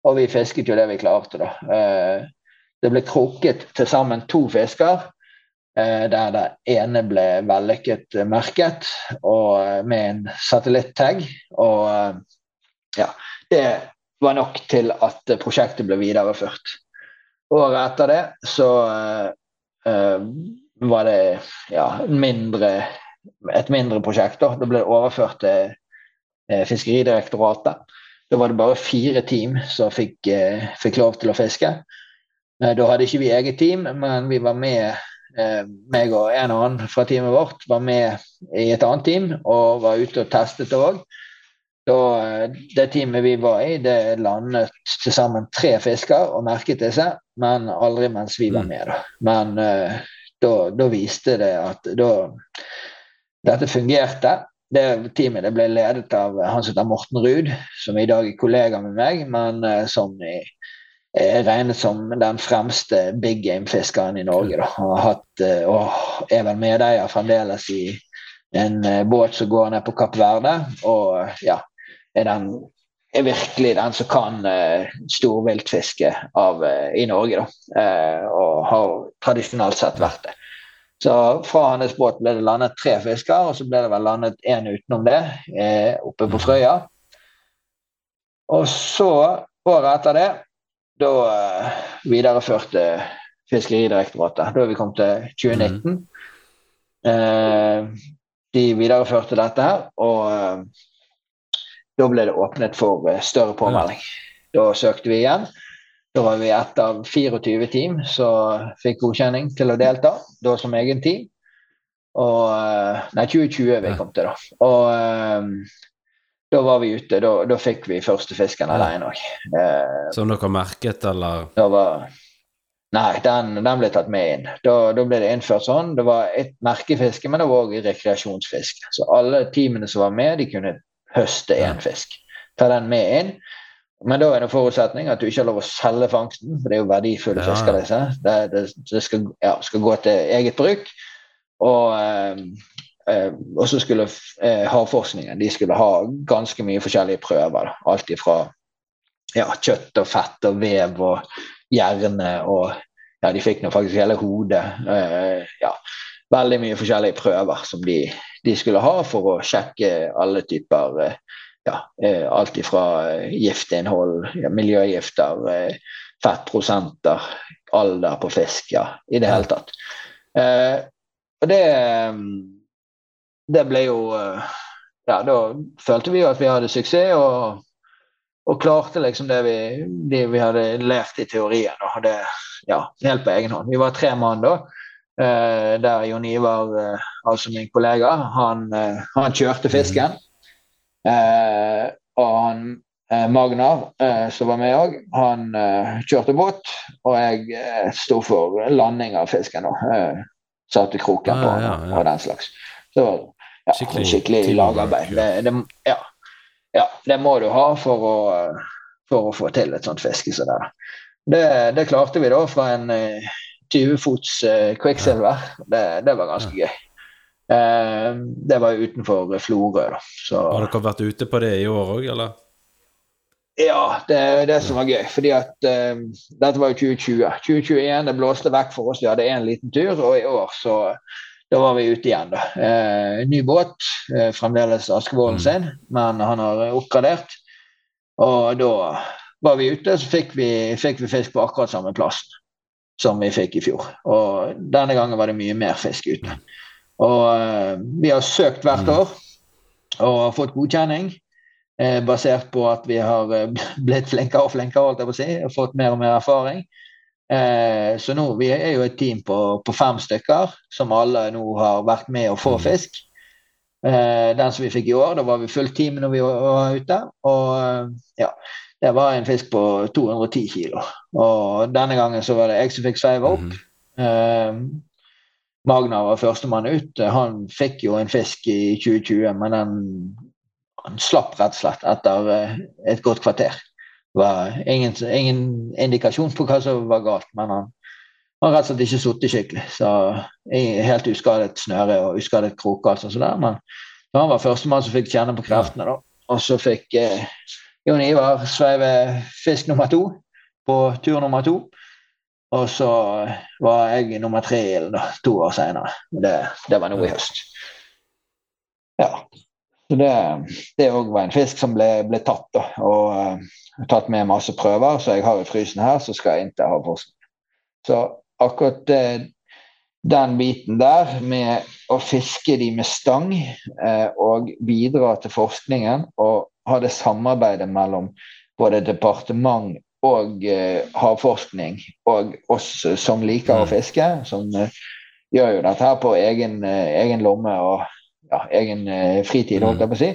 Speaker 1: Og vi fisket jo det vi klarte, da. Eh, det ble krukket til sammen to fisker. Eh, der det ene ble vellykket merket og eh, med en satellittag. Og eh, ja, det var nok til at prosjektet ble videreført. Året etter det så uh, var det ja, mindre, et mindre prosjekt. Da. Det ble det overført til uh, Fiskeridirektoratet. Da var det bare fire team som fikk, uh, fikk lov til å fiske. da hadde ikke vi eget team, men vi var med meg og en annen fra teamet vårt var med i et annet team og var ute og testet det òg. Det teamet vi var i, det landet til sammen tre fisker og merket disse, men aldri mens vi var mm. med. Da. Men uh, da, da, viste det at da, dette fungerte. Det teamet det ble ledet av han som heter Morten Ruud, som i dag er kollega med meg, men som er, er regnet som den fremste big game-fiskeren i Norge. Da. Og, hatt, og er vel medeier fremdeles i en båt som går ned på Kapp Verde. Og ja, er, den, er virkelig den som kan uh, storviltfiske uh, i Norge. Da. Uh, og har tradisjonelt sett vært det. Så fra hans båt ble det landet tre fisker, og så ble det vel landet én utenom det eh, oppe på Frøya. Og så, året etter det, da eh, videreførte Fiskeridirektoratet. Da er vi kommet til 2019. Mm. Eh, de videreførte dette her, og da ble det åpnet for eh, større påmelding. Da søkte vi igjen. Da var vi ett av 24 team som fikk godkjenning til å delta, da som egen team. Og, eh, nei, 2020 vi kom til, da. Og da var vi ute. Da, da fikk vi første fisken alene òg.
Speaker 3: Eh, Som dere merket, eller?
Speaker 1: Da var Nei, den, den, ble tatt med inn. Da, da, ble det innført sånn. Det var et merkefiske, men det var òg rekreasjonsfiske. Så alle teamene som var med, de kunne høste én fisk. Ta den med inn. Men da er det forutsetning at du ikke har lov å selge fangsten, for det er jo verdifulle ja. fisker. disse. Det, det, det skal, ja, skal, gå til eget bruk. Og, eh, og så skulle eh, havforskningen de skulle ha ganske mye forskjellige prøver. Da. Alt ifra ja, kjøtt og fett og vev og hjerne og ja, de fikk nå faktisk hele hodet. Eh, ja, veldig mye forskjellige prøver som de de skulle ha for å sjekke alle typer eh, ja, eh, Alt ifra eh, giftinnhold, ja, miljøgifter, fettprosenter, alder på fisk, ja, i det hele tatt. Eh, og det, det ble jo Ja, da følte vi jo at vi hadde suksess, og, og klarte liksom det vi, det vi hadde lært i teorien. Og hadde, ja, helt på egen hånd. Vi var tre mann da. Eh, der Jon Ivar, eh, altså min kollega, han, eh, han kjørte fisken. og han Magnar, som var med òg, han kjørte båt. Og jeg sto for landing av fisken. og Satte kroken på ja, ja, ja. og den slags. Så ja, skikkelig, skikkelig lagarbeid. Det, det, ja, ja, det må du ha for å, for å få til et sånt fiske som det. Det, det klarte vi da fra en 20 fots uh, Quicksilver. Det, det, var ganske gøy. Uh, det var utenfor Florø, da. Så.
Speaker 3: Har dere vært ute på det i år òg, eller?
Speaker 1: Ja, det er det som var gøy. fordi at uh, Dette var jo 2020. 2021 det blåste vekk for oss. Vi hadde én liten tur, og i år så da var vi ute igjen. da. Eh, ny båt. eh, fremdeles Askevålen mm. sin, men han har oppgradert. Og da var vi ute, så fikk vi, fikk vi fisk på akkurat samme plassen som vi fikk i fjor. Og denne gangen var det mye mer fisk ute. Og eh, vi har søkt hvert mm. år og fått godkjenning. Eh, basert på at vi har eh, blitt flinkere og flinkere holdt jeg på å si, og fått mer og mer erfaring. Eh, så nå, Vi er jo et team på, på, fem stykker som alle nå har vært med å få mm. fisk. Eh, den som vi fikk i år, da var vi fullt team når vi var ute. Og eh, ja, det var en fisk på 210 kilo. Og denne gangen så var det jeg som fikk sveiva opp. Mm. Uh, Magna var førstemann ut. Han fikk jo en fisk i 2020, men den, han slapp rett og slett etter uh, et godt kvarter. Var ingen, ingen indikasjon på hva som var galt, men han har rett og slett ikke sittet skikkelig. Så helt uskadet snøre og uskadet kroke og alt sånt der. Men han var førstemann som fikk kjenne på kreftene, da. Og så fikk eh, Jon Ivar sveive fisk nummer to på tur nummer to. Og så var jeg nummer tre i ilden to år seinere. Det, det var nå i høst. Ja. Så det, òg var en fisk som ble, ble tatt, da. Og uh, tatt med masse prøver, så jeg har i frysen her, så skal jeg inn til havforskning. Så akkurat uh, den biten der med å fiske de med stang uh, og bidra til forskningen og ha det samarbeidet mellom både departement og havforskning og oss som liker å mm. fiske, som gjør jo dette her på egen, egen lomme og ja, egen eh, fritid, holdt jeg på å si.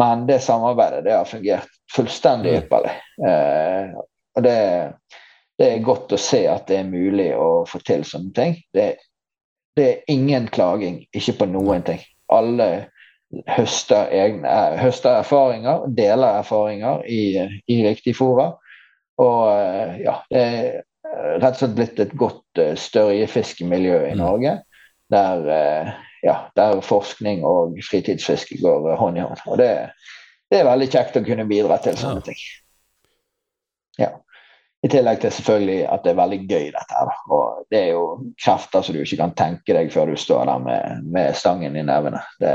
Speaker 1: Men det samarbeidet det har fungert fullstendig mm. ypperlig. Eh, og det, det, er godt å se at det er mulig å få til sånne ting. Det, det er ingen klaging, ikke på noen ting. Alle høster, egne, eh, høster erfaringer, deler erfaringer i, i riktig fora. Og eh, ja, det er rett og slett blitt et godt størjefiskemiljø i mm. Norge. Der ja, der forskning og fritidsfiske går hånd i hånd. Og det, det, er veldig kjekt å kunne bidra til sånne ting. Ja. I tillegg til selvfølgelig at det er veldig gøy, dette her. Og det er jo krefter som du ikke kan tenke deg før du står der med, med stangen i nevene. Det,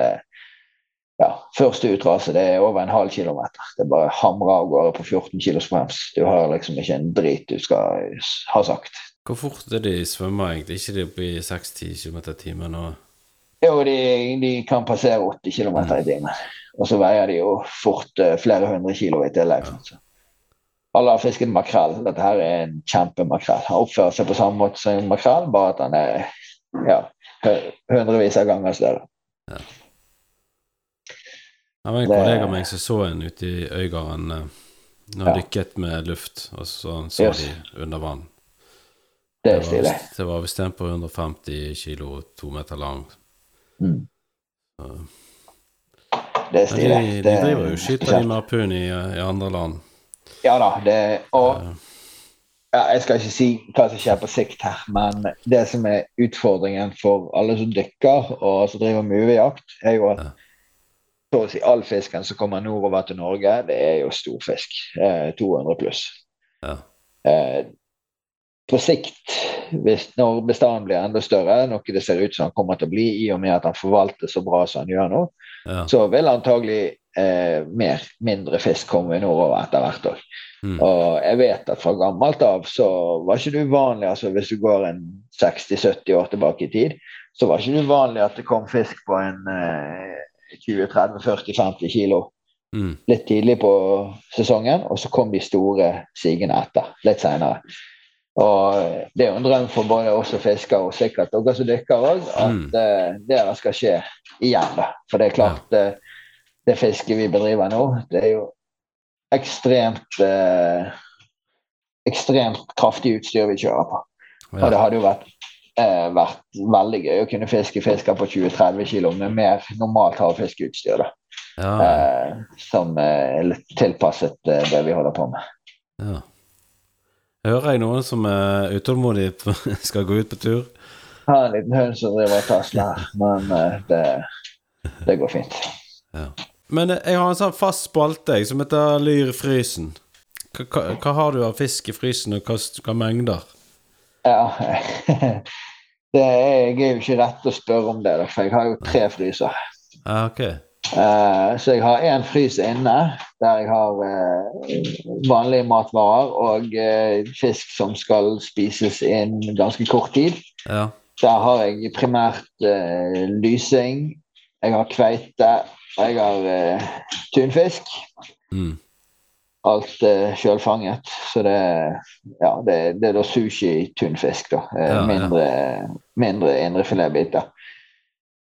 Speaker 1: ja, første utrase det er over en halv kilometer. Det er bare hamrer av gårde på 14 kilos brems. Du har liksom ikke en drit du skal ha sagt.
Speaker 3: Hvor fort er de svømmer egentlig? Ikke de oppe i 60 km i timen? og
Speaker 1: jo, de, de, kan passere 80 km i timen. Og så veier de jo fort uh, flere hundre kilo i tillegg. Så. Alle har fisket makrell. Dette her er en kjempemakrell. Han oppfører seg på samme måte som en makrell, bare at han er ja, hundrevis av ganger større. Ja.
Speaker 3: Det var en kollega av meg som så en ute i Øygarden uh, når han ja. dykket med luft, og så så yes. de under vann.
Speaker 1: Det er stilig.
Speaker 3: Det var visst en på 150 kilo, to meter lang.
Speaker 1: Mm. Det er stilig.
Speaker 3: De, de driver jo skyter de harpun i, i, andre land.
Speaker 1: Ja da, det Og ja, jeg skal ikke si hva som skjer på sikt her, men det som er utfordringen for alle som dykker og som driver med UV-jakt, er jo at så å si all fisken som kommer nordover til Norge, det er jo storfisk. Eh, 200 pluss. Ja. Eh, på sikt, hvis, når bestanden blir enda større, noe det ser ut som han kommer til å bli i og med at han forvalter så bra som han gjør nå, ja. så vil antagelig eh, mer, mindre fisk komme nordover etter hvert òg. Mm. Og jeg vet at fra gammelt av så var ikke det uvanlig, altså hvis du går en 60-70 år tilbake i tid, så var ikke det uvanlig at det kom fisk på en eh, 20-30-40-50 kilo. Mm. Litt tidlig på sesongen, og så kom de store sigende etter litt seinere. Og det er jo en drøm for både oss og fiskere, og sikkert dere som dykker òg, at mm. det det skal skje igjen. da. For det er klart, ja. det, eh, det fisket vi bedriver nå, det er jo ekstremt eh, ekstremt kraftig utstyr vi kjører på. Ja. Og det hadde jo vært, eh, vært veldig gøy å kunne fiske fisker på 20-30 kg med mer normalt havfiskeutstyr. da. Ja. som er litt tilpasset det vi holder på med.
Speaker 3: Ja. Hører jeg noen som er utålmodig skal gå ut på tur?
Speaker 1: Jeg har en liten hund som driver og tasler men eh, det, det, går fint.
Speaker 3: Ja. Men eh, jeg har en sånn fast spalte som heter Lyr i frysen. Hva, hva, hva, har du av fisk i frysen, og hva, hva mengder?
Speaker 1: Ja det er, Jeg er jo ikke rett å spørre om det, for jeg har jo tre fryser.
Speaker 3: Ah, okay.
Speaker 1: Uh, så jeg har én frys inne der jeg har uh, vanlige matvarer og uh, fisk som skal spises innen ganske kort tid. Ja. Der har jeg primært lysing, jeg har kveite, og jeg har tunfisk. Mm. Alt eh, sjølfanget. Så det, ja, det, det, er da sushi-tunfisk, da. Ja, mindre, ja. mindre indrefiletbiter.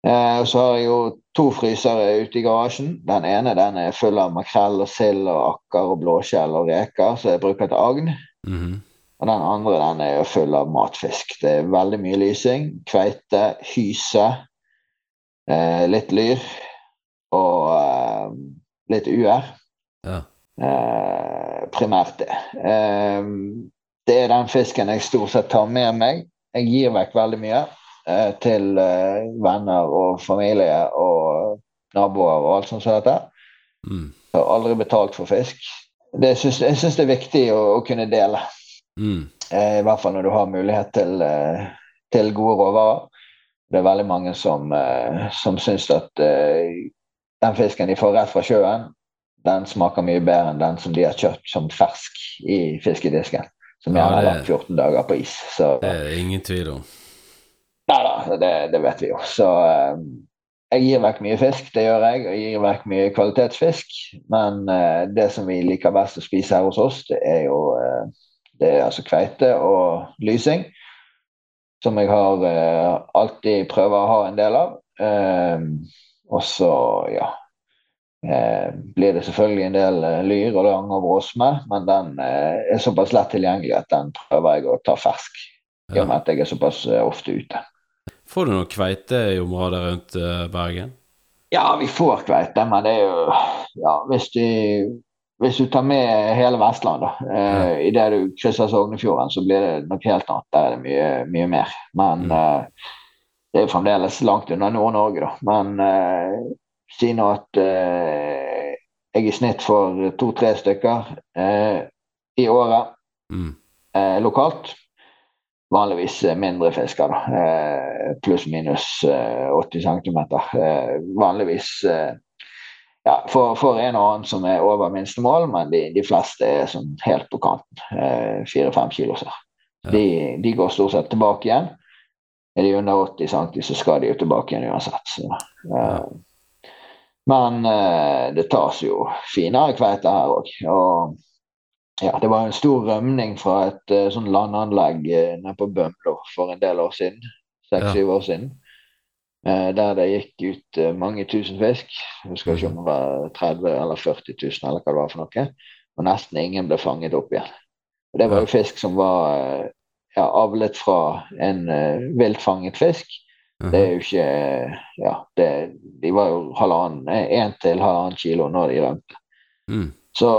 Speaker 1: Eh, så har jeg jo to frysere ute i garasjen. Den ene den er full av makrell og sild og akker og blåskjell og reker, så jeg bruker til agn. Mm -hmm. Og den andre den er jo full av matfisk. Det er veldig mye lysing. Kveite, hyse, eh, litt lyr og eh, litt uer. Ja. Eh, primært det. Eh, det er den fisken jeg stort sett tar med meg. Jeg gir vekk veldig mye til eh, venner og familie og naboer og alt sånt som dette.
Speaker 3: Mm.
Speaker 1: Jeg har aldri betalt for fisk. Det syns, jeg syns det er viktig å, å kunne dele.
Speaker 3: Mm.
Speaker 1: Eh, I hvert fall når du har mulighet til, eh, til gode råvarer. Det er veldig mange som, eh, som syns at eh, den fisken de får rett fra sjøen, den smaker mye bedre enn den som de har kjøpt som fersk i fiskedisken. Som gjerne har
Speaker 3: det-
Speaker 1: 14 dager på is. Så
Speaker 3: Det er ingen tvil om.
Speaker 1: Nei da, det, det vet vi jo. Så eh, jeg gir vekk mye fisk, det gjør jeg. Og jeg gir vekk mye kvalitetsfisk. Men eh, det som vi liker best å spise her hos oss, det er jo eh, det er altså kveite og lysing. Som jeg har alltid prøver å ha en del av. Og så, ja eh, blir det selvfølgelig en del lyr og lang og vråsme, men den er såpass lett tilgjengelig at den prøver jeg å ta fersk. I og med at jeg er såpass ofte ute.
Speaker 3: Får du noe kveite i området rundt eh, Bergen?
Speaker 1: Ja, vi får kveite, men det er jo ja, hvis, du, hvis du tar med hele Vestlandet. Eh, Idet du krysser Sognefjorden, så blir det noe helt annet. Der er det mye, mye mer. Men
Speaker 3: Mm.
Speaker 1: eh, det er fremdeles langt unna Nord-Norge, da. Men eh, si nå at eh, jeg i snitt får to-tre stykker eh, i året
Speaker 3: Mm.
Speaker 1: eh, lokalt. Vanligvis eh, mindre fisker, da. Eh, Pluss-minus eh, 80 cm. Eh, vanligvis eh, ja, for, for en og annen som er over minstemål, men de, de fleste er sånn helt på kanten. Eh, Fire-fem kilo. Så.
Speaker 3: Ja.
Speaker 1: De, de går stort sett tilbake igjen. Er de under 80 cm, så skal de jo tilbake igjen uansett. Så, eh, men eh, det tas jo finere kveite her òg. Og ja, det var en stor rømning fra et uh, sånn landanlegg uh, nede på Bømlo for en del år siden. Seks-syv år siden. Uh, der det gikk ut uh, mange tusen fisk. Jeg husker ikke om det var 30 eller 40 000 eller hva det var for noe. Og nesten ingen ble fanget opp igjen. Og det var jo fisk som var ja, avlet fra en viltfanget fisk. Det er jo ikke Ja, det, de var jo halvannen, én til halvannen kilo når de rømte.
Speaker 3: Mm.
Speaker 1: Så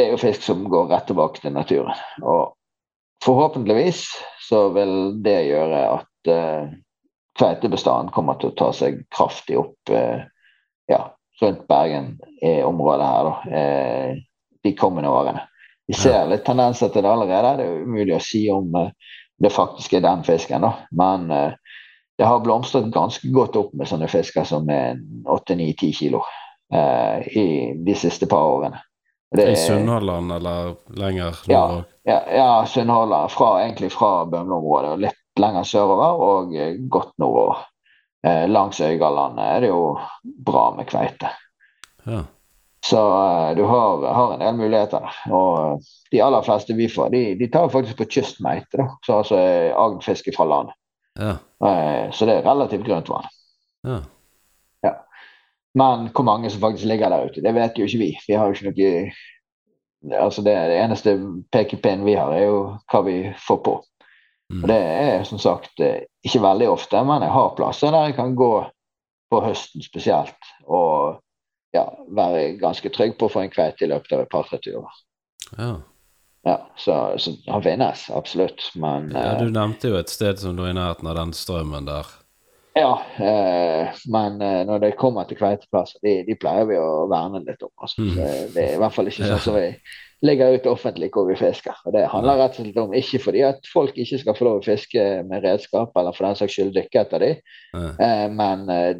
Speaker 1: det er jo fisk som går rett tilbake til naturen. Og forhåpentligvis så vil det gjøre at uh, kveitebestanden kommer til å ta seg kraftig opp uh, ja, rundt Bergen i området her da, uh, de kommende årene. Vi ser litt tendenser til det allerede. Det er umulig å si om uh, det faktisk er den fisken, da. Men det har blomstret ganske godt opp med sånne fisker som er 8-9-10 kilo i de siste par årene.
Speaker 3: Det, I Sunnhordland eller lenger
Speaker 1: ja,
Speaker 3: nord?
Speaker 1: Ja, ja Sunnhordland. Egentlig fra Bømlo-området og litt lenger sørover og eh, godt nordover. Eh, langs Øygarlandet er det jo bra med kveite.
Speaker 3: Ja.
Speaker 1: Så eh, du har, har, en del muligheter. Og de aller fleste vi får, de, de tar faktisk på kystmeite, da. Så altså agnfiske fra land.
Speaker 3: Ja.
Speaker 1: Eh, så det er relativt grønt vann.
Speaker 3: Ja.
Speaker 1: Men hvor mange som faktisk ligger der ute, det vet jo ikke vi. Vi har jo ikke noe altså det, det eneste pekepinnen vi har, er jo hva vi får på. Og det er som sagt ikke veldig ofte, men jeg har plasser der jeg kan gå på høsten spesielt og ja, være ganske trygg på å få en kveite i løpet av et par-tre turer.
Speaker 3: Ja.
Speaker 1: Ja, så, så han finnes, absolutt, men
Speaker 3: ja, Du nevnte jo et sted som lå i nærheten av den strømmen der.
Speaker 1: Ja, eh, men eh, når det kommer til kveiteplasser, de, de, pleier vi å verne litt om. Altså.
Speaker 3: Mm.
Speaker 1: Det er i hvert fall ikke sånn som vi legger ut offentlig hvor vi fisker. Og Det handler rett og slett om ikke fordi at folk ikke skal få lov å fiske med redskap, eller for den saks skyld dykke etter dem,
Speaker 3: mm.
Speaker 1: eh, men eh,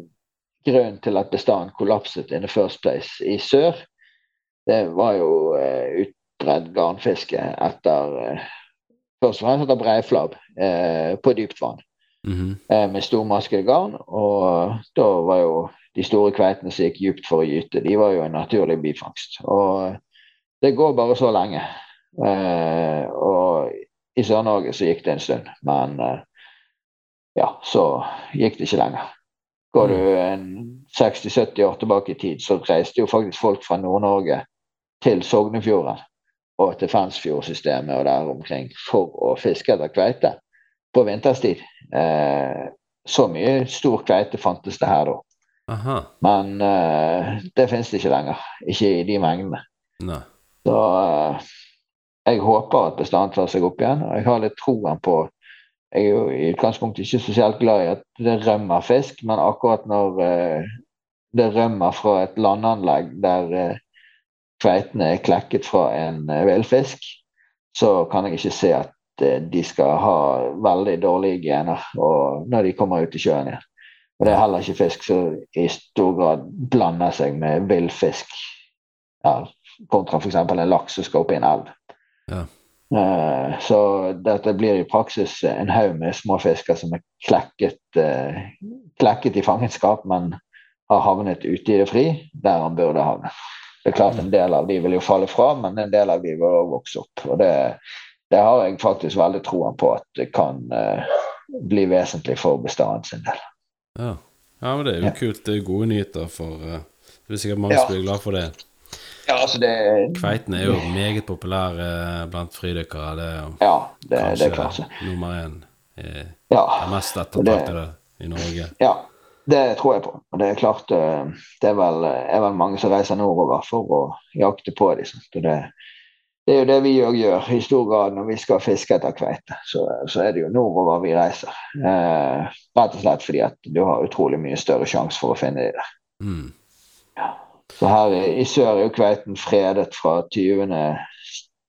Speaker 1: grunnen til at bestanden kollapset in the first place i sør, det var jo eh, utbredt garnfiske etter eh, Først og fremst etter breiflabb eh, på dypt vann
Speaker 3: Mhm.
Speaker 1: -hmm. med stormaskede garn. Og da var jo de store kveitene som gikk dypt for å gyte, de var jo en naturlig bifangst. Og det går bare så lenge. Eh, og i Sør-Norge så gikk det en stund, men eh, ja, så gikk det ikke lenger. Går du en 60-70 år tilbake i tid, så reiste jo faktisk folk fra Nord-Norge til Sognefjorden og til Fensfjordsystemet og der omkring for å fiske etter kveite på vinterstid. Eh, så mye stor kveite fantes det her da.
Speaker 3: Aha.
Speaker 1: Men eh, det finnes det ikke lenger. Ikke i de mengdene.
Speaker 3: Nei.
Speaker 1: Så eh, jeg håper at bestanden tar seg opp igjen. og Jeg har litt troen på Jeg er jo i utgangspunktet ikke spesielt glad i at det rømmer fisk, men akkurat når eh, det rømmer fra et landanlegg der eh, kveitene er klekket fra en eh, villfisk, så kan jeg ikke se at de skal ha veldig dårlige gener når de kommer ut i sjøen igjen. Og det er heller ikke fisk som i stor grad blander seg med villfisk, ja, kontra f.eks. en laks som skal opp i en elv.
Speaker 3: Ja.
Speaker 1: Eh, så dette blir i praksis en haug med små fisker som er klekket, eh, klekket i fangenskap, men har havnet ute i det fri, der han burde havne. Det er klart En del av de vil jo falle fra, men en del av de vil også vokse opp. og det, det har jeg faktisk veldig troen på at det kan eh, bli vesentlig for bestanden sin del.
Speaker 3: Ja. ja, men det er jo
Speaker 1: Ja.
Speaker 3: kult. Det er gode nyheter for uh, Det er sikkert mange
Speaker 1: Ja.
Speaker 3: som blir glad for det.
Speaker 1: Ja, altså det,
Speaker 3: Kveiten er jo meget populær uh, blant fridykkere. Det er jo
Speaker 1: ja, det, det er klart.
Speaker 3: nummer én. Er,
Speaker 1: Ja,
Speaker 3: er mest
Speaker 1: det-
Speaker 3: ettertraktede i Norge.
Speaker 1: ja, det tror jeg på. Og det er klart eh, det er vel, er vel mange som reiser nordover for å jakte på dem. Liksom. Og det, det er jo det vi òg gjør i stor grad når vi skal fiske etter kveite. Så, så er det jo nordover vi reiser. Eh, rett og slett fordi at du har utrolig mye større sjanse for å finne dem der.
Speaker 3: Mm.
Speaker 1: Så her i, i sør er jo kveiten fredet fra 20.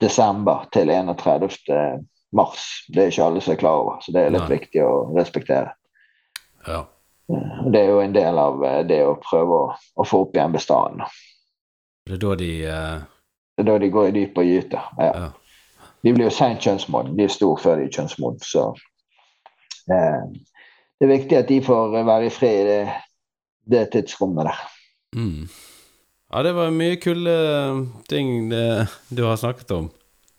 Speaker 1: desember til 31. mars. Det er ikke alle som er klar over, så det er litt
Speaker 3: Nei.
Speaker 1: viktig å respektere.
Speaker 3: Ja.
Speaker 1: Det er jo en del av eh, det å prøve å, å få opp igjen bestanden.
Speaker 3: Det er da de eh,
Speaker 1: Det er da de går i dyp og gyter. Ja.
Speaker 3: Ja.
Speaker 1: De blir jo seint kjønnsmodne. De er store før de er kjønnsmodne. Så eh, det er viktig at de får være i fred i det, det tidsrommet der.
Speaker 3: mm. Ja, det var mye kule ting det, du har snakket om.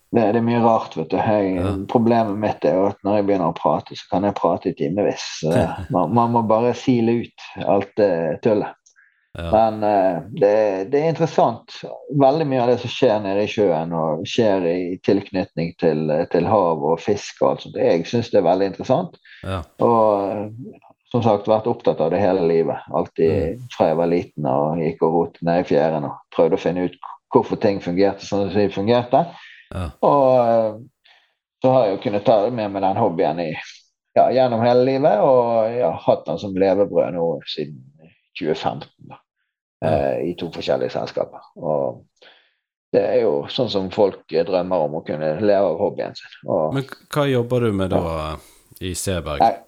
Speaker 1: Det, det er mye rart, vet du. Jeg,
Speaker 3: Ja.
Speaker 1: Problemet mitt er jo at når jeg begynner å prate, så kan jeg prate i timevis. Man, man må bare sile ut alt det tullet.
Speaker 3: Ja.
Speaker 1: Men eh, det, det er interessant. Veldig mye av det som skjer nede i sjøen og skjer i tilknytning til, til hav og fisk og alt sånt, jeg syns det er veldig interessant.
Speaker 3: Ja.
Speaker 1: Og eh, som sagt vært opptatt av det hele livet. Alltid fra jeg var liten og gikk og rotet ned i fjæren og prøvde å finne ut hvorfor ting fungerte sånn som de fungerte.
Speaker 3: Ja.
Speaker 1: Og eh, så har jeg jo kunnet ta med meg den hobbyen i, gjennom hele livet, og jeg har hatt den som levebrød nå siden 2015. Da, eh, I to forskjellige selskaper. Og det er jo sånn som folk drømmer om å kunne leve av hobbyen sin. Og,
Speaker 3: Men hva jobber du med da i Seberg?
Speaker 1: Jeg,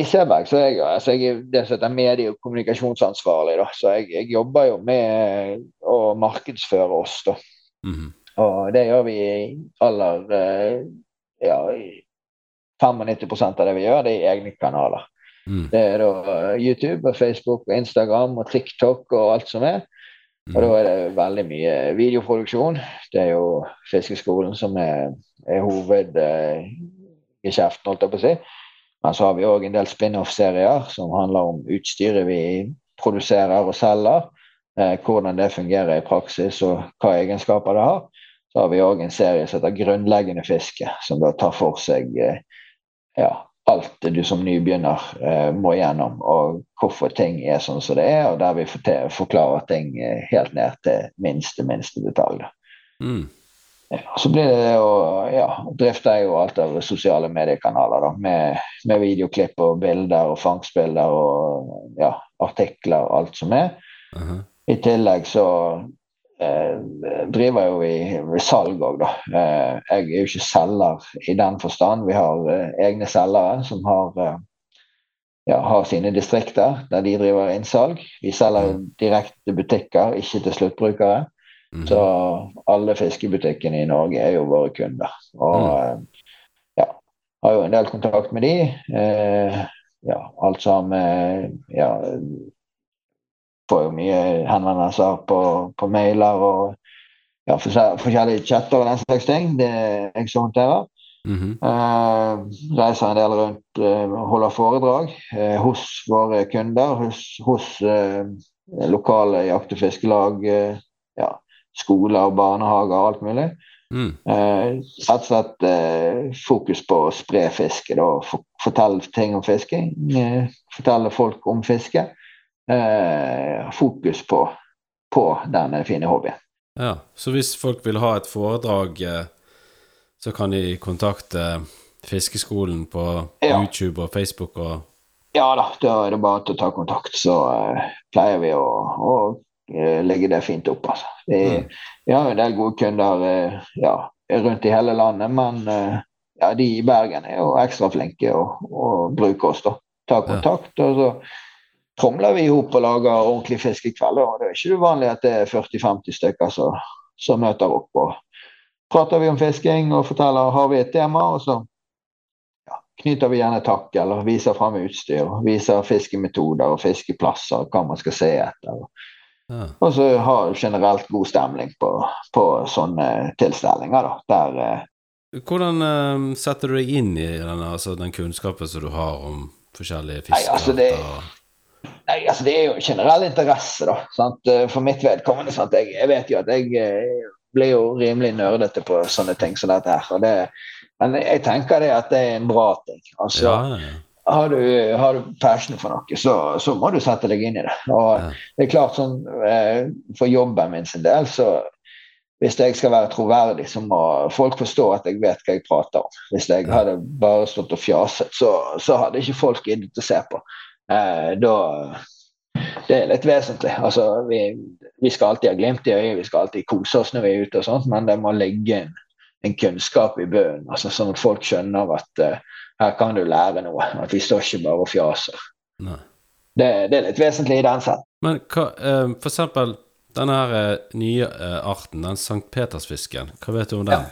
Speaker 1: I Seberg så er jeg, altså jeg er det som heter medie- og kommunikasjonsansvarlig. Da. Så jeg, jeg jobber jo med å markedsføre oss. da.
Speaker 3: Mhm.
Speaker 1: Og det gjør vi i aller eh, Ja, 95 av det vi gjør, det er i egne kanaler.
Speaker 3: Mm.
Speaker 1: Det er da eh, YouTube og Facebook og Instagram og TikTok og alt som er. Og da er det veldig mye videoproduksjon. Det er jo Fiskeskolen som er, er hovedgeskjeften, holdt jeg på å si. Men så har vi òg en del spin-off-serier som handler om utstyret vi produserer og selger. Eh, hvordan det fungerer i praksis og hva egenskaper det har. Så har vi òg en serie som heter 'Grunnleggende fiske', som da tar for seg eh, ja, alt du som nybegynner eh, må gjennom, og hvorfor ting er sånn som det er, og der vi forklarer ting eh, helt ned til minste, minste detalj.
Speaker 3: Mm.
Speaker 1: Ja, så blir det jo, ja, drifter jeg jo alt av sosiale mediekanaler da, med, med videoklipp og bilder og fangstbilder og ja, artikler og alt som er.
Speaker 3: aha.
Speaker 1: I tillegg så driver jo i salg òg, da. Eh, jeg er jo ikke selger i den forstand. Vi har eh, egne selgere som har, eh, ja, har sine distrikter der de driver innsalg. Vi selger direkte til butikker, ikke til sluttbrukere.
Speaker 3: Mm.
Speaker 1: Så alle fiskebutikkene i Norge er jo våre kunder. Og mm. ja, har jo en del kontakt med de. Eh, ja, alt sammen ja, Får jo mye henvendelser på, på mailer og ja, forskjellige chatter og den slags ting. Det jeg som håndterer.
Speaker 3: Mm
Speaker 1: -hmm. uh, reiser en del rundt, uh, holder foredrag uh, hos våre kunder, hos, hos lokale jakt- og fiskelag, ja, skoler, barnehager alt mulig.
Speaker 3: Mm.
Speaker 1: Rett og slett fokus på å spre fiske. Da, for, fortelle ting om fisking. Fortelle folk om fiske. Eh, fokus på, på denne fine hobbyen.
Speaker 3: Ja, Så hvis folk vil ha et foredrag, eh, så kan de kontakte Fiskeskolen på
Speaker 1: Ja.
Speaker 3: YouTube og Facebook og
Speaker 1: Ja da, da er det bare til å ta kontakt, så eh, pleier vi å, å eh, legge det fint opp. Altså. Vi,
Speaker 3: Mm.
Speaker 1: vi har en del gode kunder ja, rundt i hele landet, men ja, de i Bergen er jo ekstra flinke å, å bruke oss. da. Ta kontakt, og så tromler vi i hop og lager ordentlig fiskekvelder. Og det er ikke uvanlig at det er 40-50 stykker som, som møter opp. og prater vi om fisking og forteller har vi et tema, og så ja, knyter vi gjerne takk eller viser fram utstyr. Viser fiskemetoder og fiskeplasser, hva man skal se etter.
Speaker 3: ja.
Speaker 1: Og så har generelt god stemning på, på sånne tilstelninger. da, der eh,
Speaker 3: Hvordan eh, setter du deg inn i denne, altså, den kunnskapen som du har om forskjellige
Speaker 1: fiskearter? altså, det-
Speaker 3: fiskearter?
Speaker 1: Nei, altså Det er jo generell interesse, da. Sant? Eh, For mitt vedkommende. Sant? Jeg, jeg vet jo at jeg eh, blir jo rimelig nerdete på sånne ting som dette her. Det, men jeg tenker det at det er en bra ting. Altså,
Speaker 3: Ja,
Speaker 1: har, du, har du passion for noe, så, så må du sette deg inn i det. Og
Speaker 3: Ja.
Speaker 1: det er klart sånn For jobben min sin del, så hvis jeg skal være troverdig, så må folk forstå at jeg vet hva jeg prater om. Hvis jeg hadde bare stått og fjaset, så, så hadde ikke folk giddet å se på. Eh, da Det er litt vesentlig. Altså, vi, vi skal alltid ha glimt i øyet, vi skal alltid kose oss når vi er ute, og sånt, men det må ligge en, en kunnskap i bunnen, altså, sånn at folk skjønner at eh, her kan du lære noe. At vi står ikke bare og fjaser. Det, det er litt vesentlig i den sett.
Speaker 3: Men hva, eh, for eksempel denne her eh, nye arten, den Sankt Petersfisken, hva vet du om den?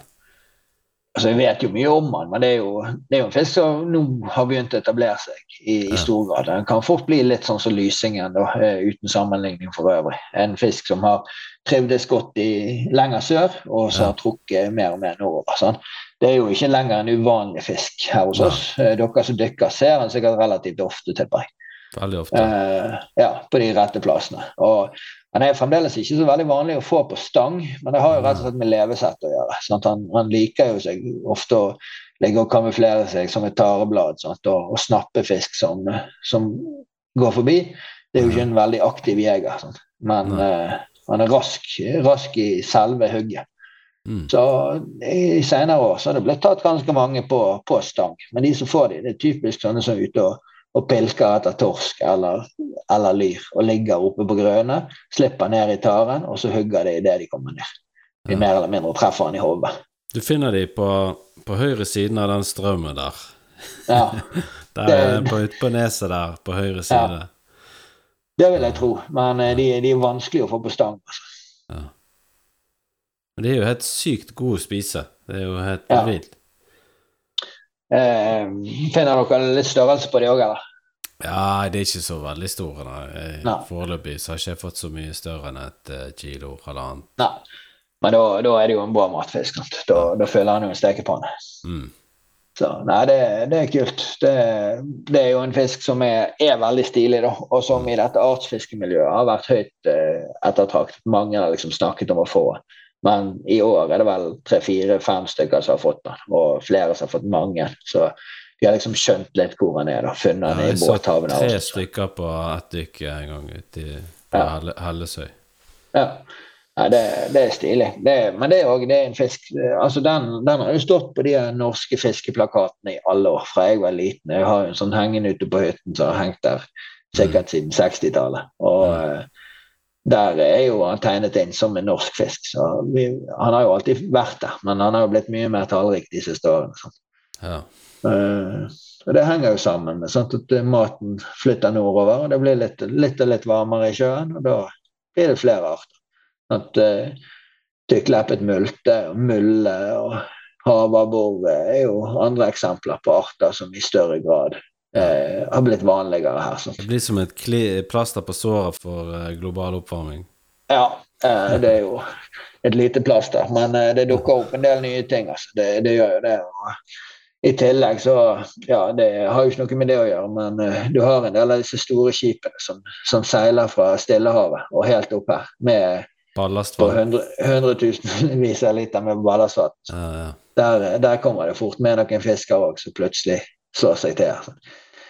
Speaker 1: Altså, Jeg vet jo mye om den, men det er jo, det er jo en fisk som nå har begynt å etablere seg i, i stor grad. Den kan fort bli litt sånn som lysingen, da, eh, uten sammenligning for øvrig. En fisk som har trivdes godt i lenger sør, og så har trukket mer og mer nordover. Sånn. Det er jo ikke lenger en uvanlig fisk her hos oss. Eh, Dere som dykker, ser den sikkert relativt ofte, tipper jeg.
Speaker 3: Veldig ofte.
Speaker 1: Eh, ja, på de rette plassene. Og han er fremdeles ikke så veldig vanlig å få på stang, men det har jo rett og slett med levesett å gjøre. Han, han liker jo seg ofte å ligge og kamuflere seg som et tareblad sant? Og, og snappe fisk som, som går forbi. Det er jo ikke en veldig aktiv jeger, sant? men eh, han er rask, rask i selve hugget.
Speaker 3: Mm.
Speaker 1: Så I senere år så har det blitt tatt ganske mange på, på stang. Men de som får de, det er typisk sånne som er ute og, og pilker etter torsk eller, eller lyr og ligger oppe på grøne, slipper ned i taren, og så hugger de idet de kommer ned. De
Speaker 3: Ja.
Speaker 1: mer eller mindre treffer han i hodet.
Speaker 3: Du finner de på, på høyre siden av den strømmen der.
Speaker 1: Ja,
Speaker 3: Der
Speaker 1: Det-
Speaker 3: er på, på neset der, på høyre side.
Speaker 1: det vil jeg tro. Men eh, de, de er vanskelig å få på stang. Altså.
Speaker 3: Men de er jo helt sykt gode å spise. Det er jo helt
Speaker 1: Ja.
Speaker 3: vilt.
Speaker 1: Eh, finner dere litt størrelse på de òg, eller?
Speaker 3: Ja, de er ikke så veldig store. Nei.
Speaker 1: Nei.
Speaker 3: Foreløpig så har ikke jeg fått så mye større enn et eh, kilo halvannet.
Speaker 1: Nei. Men da, da er det jo en bra matfisk. Sant? Da, da føler han jo en stekepanne.
Speaker 3: Mm.
Speaker 1: Så nei, det, det er kult. Det, det er jo en fisk som er, er veldig stilig, da. Og som i dette artsfiskemiljøet har vært høyt eh, ettertraktet. Mange har liksom snakket om å få. Men i år er det vel tre-fire-fem stykker som har fått den, og flere som har fått mange. Så de har liksom skjønt litt hvor han er, da. Funnet
Speaker 3: Ja,
Speaker 1: han i
Speaker 3: jeg
Speaker 1: satt
Speaker 3: tre stykker på ett dykk en gang ute i
Speaker 1: Ja.
Speaker 3: Hellesøy.
Speaker 1: Ja. ja det, det er stilig. Det, men det er òg en fisk eh, altså den, den har jo stått på de norske fiskeplakatene i alle år, fra jeg var liten. Jeg har jo en sånn hengende ute på hytten som har hengt der sikkert siden 60-tallet. Og ja. der er jo han tegnet inn som en norsk fisk. Så vi, han har jo alltid vært der, men han har jo blitt mye mer tallrik de siste årene. Sånn.
Speaker 3: Ja.
Speaker 1: Eh, og Det henger jo sammen med sånn at eh, maten flytter nordover, og det blir litt, litt og litt varmere i sjøen. og Da blir det flere arter. At uh, Tykkleppet multe og mulle og havabbor er jo andre eksempler på arter som i større grad uh, har blitt vanligere her. Sånn.
Speaker 3: Det blir som et plaster på såret for uh, global oppvarming.
Speaker 1: Ja, eh, det er jo et lite plaster, men eh, det dukker opp en del nye ting. Altså. Det, det gjør jo det. Og I tillegg så Ja, det har jo ikke noe med det å gjøre, men uh, du har en del av disse store skipene som, som seiler fra Stillehavet og helt opp her med
Speaker 3: Ballastvann.
Speaker 1: hundre- hundretusenvis av liter med ballastvann.
Speaker 3: Ja, ja.
Speaker 1: Der, der kommer det fort med noen fisker òg som plutselig slår seg til. Altså.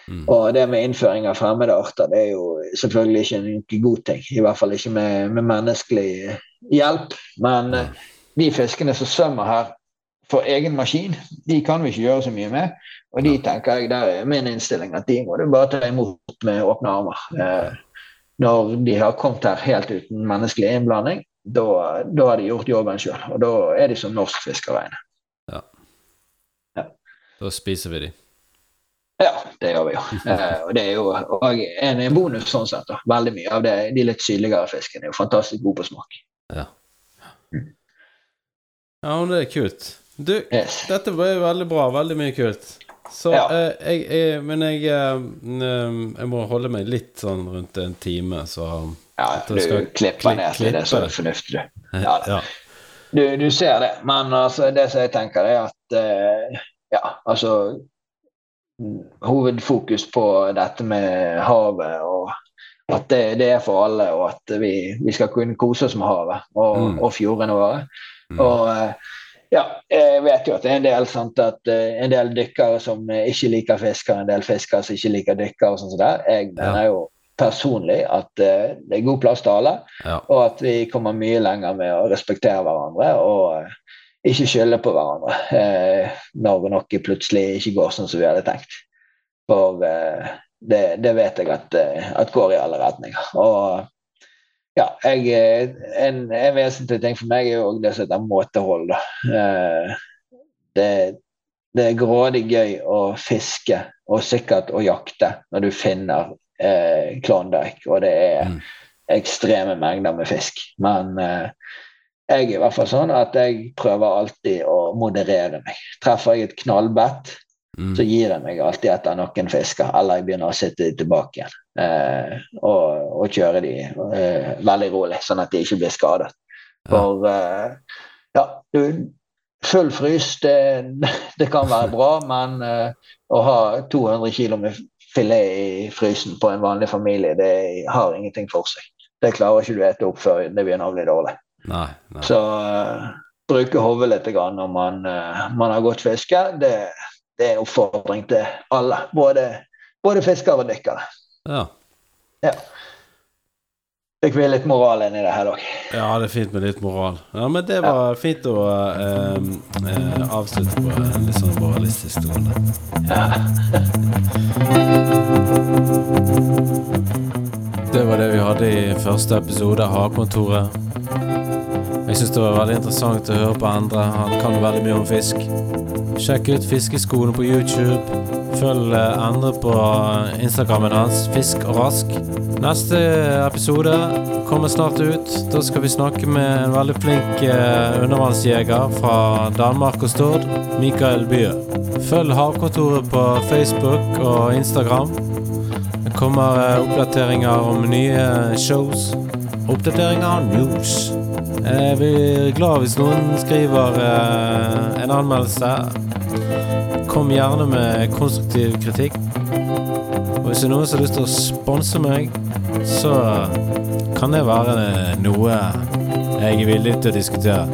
Speaker 3: Mm.
Speaker 1: Og det med innføring av fremmede arter det er jo selvfølgelig ikke en god ting. I hvert fall ikke med, med menneskelig hjelp. Men ja. de fiskene som svømmer her for egen maskin, de kan vi ikke gjøre så mye med. Og de tenker jeg, der er min innstilling at de må du bare ta imot med åpne armer. Eh, når de har kommet her helt uten menneskelig innblanding, da, har de gjort jobben sjøl. Og da er de som norsk fisk Ja. regne.
Speaker 3: Da spiser vi de.
Speaker 1: Ja, det gjør vi jo. Eh, og det er jo og en, en bonus sånn sett. da. Veldig mye av det, de litt sydligere fiskene er jo fantastisk gode på smak.
Speaker 3: Ja. Ja, men det er kult. Du,
Speaker 1: Yes.
Speaker 3: dette var veldig bra. Veldig mye kult. Så
Speaker 1: Ja.
Speaker 3: eh, jeg, jeg Men jeg eh, mm, Jeg må holde meg litt sånn rundt en time, så
Speaker 1: Ja, du klipper ned til det, så er det fornuftig, du. Ja,
Speaker 3: ja.
Speaker 1: Du, du ser det. Men altså, det som jeg tenker, er at eh, ja, altså Hovedfokus på dette med havet og at det, det er for alle, og at vi, vi skal kunne kose oss med havet og,
Speaker 3: Mm.
Speaker 1: og fjordene våre.
Speaker 3: Mm.
Speaker 1: Og eh, ja, jeg vet jo at det er en del, sant, at, eh, en del dykkere som ikke liker fiskere, en del fiskere som ikke liker dykkere. og sånn som det. Jeg mener jo personlig at eh, det er god plass til alle
Speaker 3: ja.
Speaker 1: og at vi kommer mye lenger med å respektere hverandre og eh, ikke skylde på hverandre når noe plutselig ikke går sånn som vi hadde tenkt. For det, det vet jeg at, at går i alle retninger. Og ja, jeg, eh, en, en vesentlig ting for meg er jo det som heter måtehold. Eh, det, det er grådig gøy å fiske og sikkert å jakte når du finner eh, Klondyke, og det er
Speaker 3: Mm.
Speaker 1: ekstreme mengder med fisk. Men eh, jeg er i hvert fall sånn at jeg prøver alltid å moderere meg. Treffer jeg et knallbett,
Speaker 3: Mm.
Speaker 1: så gir jeg meg alltid etter noen fisker, eller jeg begynner å sitte tilbake igjen. Eh, og, og kjøre de eh, veldig rolig, sånn at de ikke blir skadet. For eh, ja, du, full frys, det, det kan være bra, men eh, å ha 200 kg med filet i frysen på en vanlig familie, det har ingenting for seg. Det klarer ikke du å ete opp før det begynner å bli dårlig.
Speaker 3: Nei. nei.
Speaker 1: Så eh, bruke hodet litt grann når man, eh, man har gått fiske, det, det er en oppfordring til alle. Både, både fiskere og dykkere.
Speaker 3: Ja.
Speaker 1: Fikk vi litt moral inn i det her òg.
Speaker 3: ja, det er fint med litt moral. Ja, Men det var fint å eh, eh, avslutte på en litt sånn moralistisk tone. Det var det vi hadde i første episode av Havkontoret. Jeg syns det var veldig interessant å høre på Endre. Han kan veldig mye om fisk. Sjekk ut Fiskeskolen på YouTube. Følg eh, Endre på Instagrammen hans, Fisk og Rask. Neste episode kommer snart ut. Da skal vi snakke med en veldig flink eh, undervannsjeger fra Danmark og Stord, Mikael Bye. Følg Havkontoret på Facebook og Instagram. Det kommer eh, oppdateringer om nye shows. Oppdateringer av news. Jeg blir glad hvis noen skriver eh, en anmeldelse. Kom gjerne med konstruktiv kritikk. Og hvis det er noen som har lyst til å sponse meg, så kan det være noe jeg er villig til å diskutere.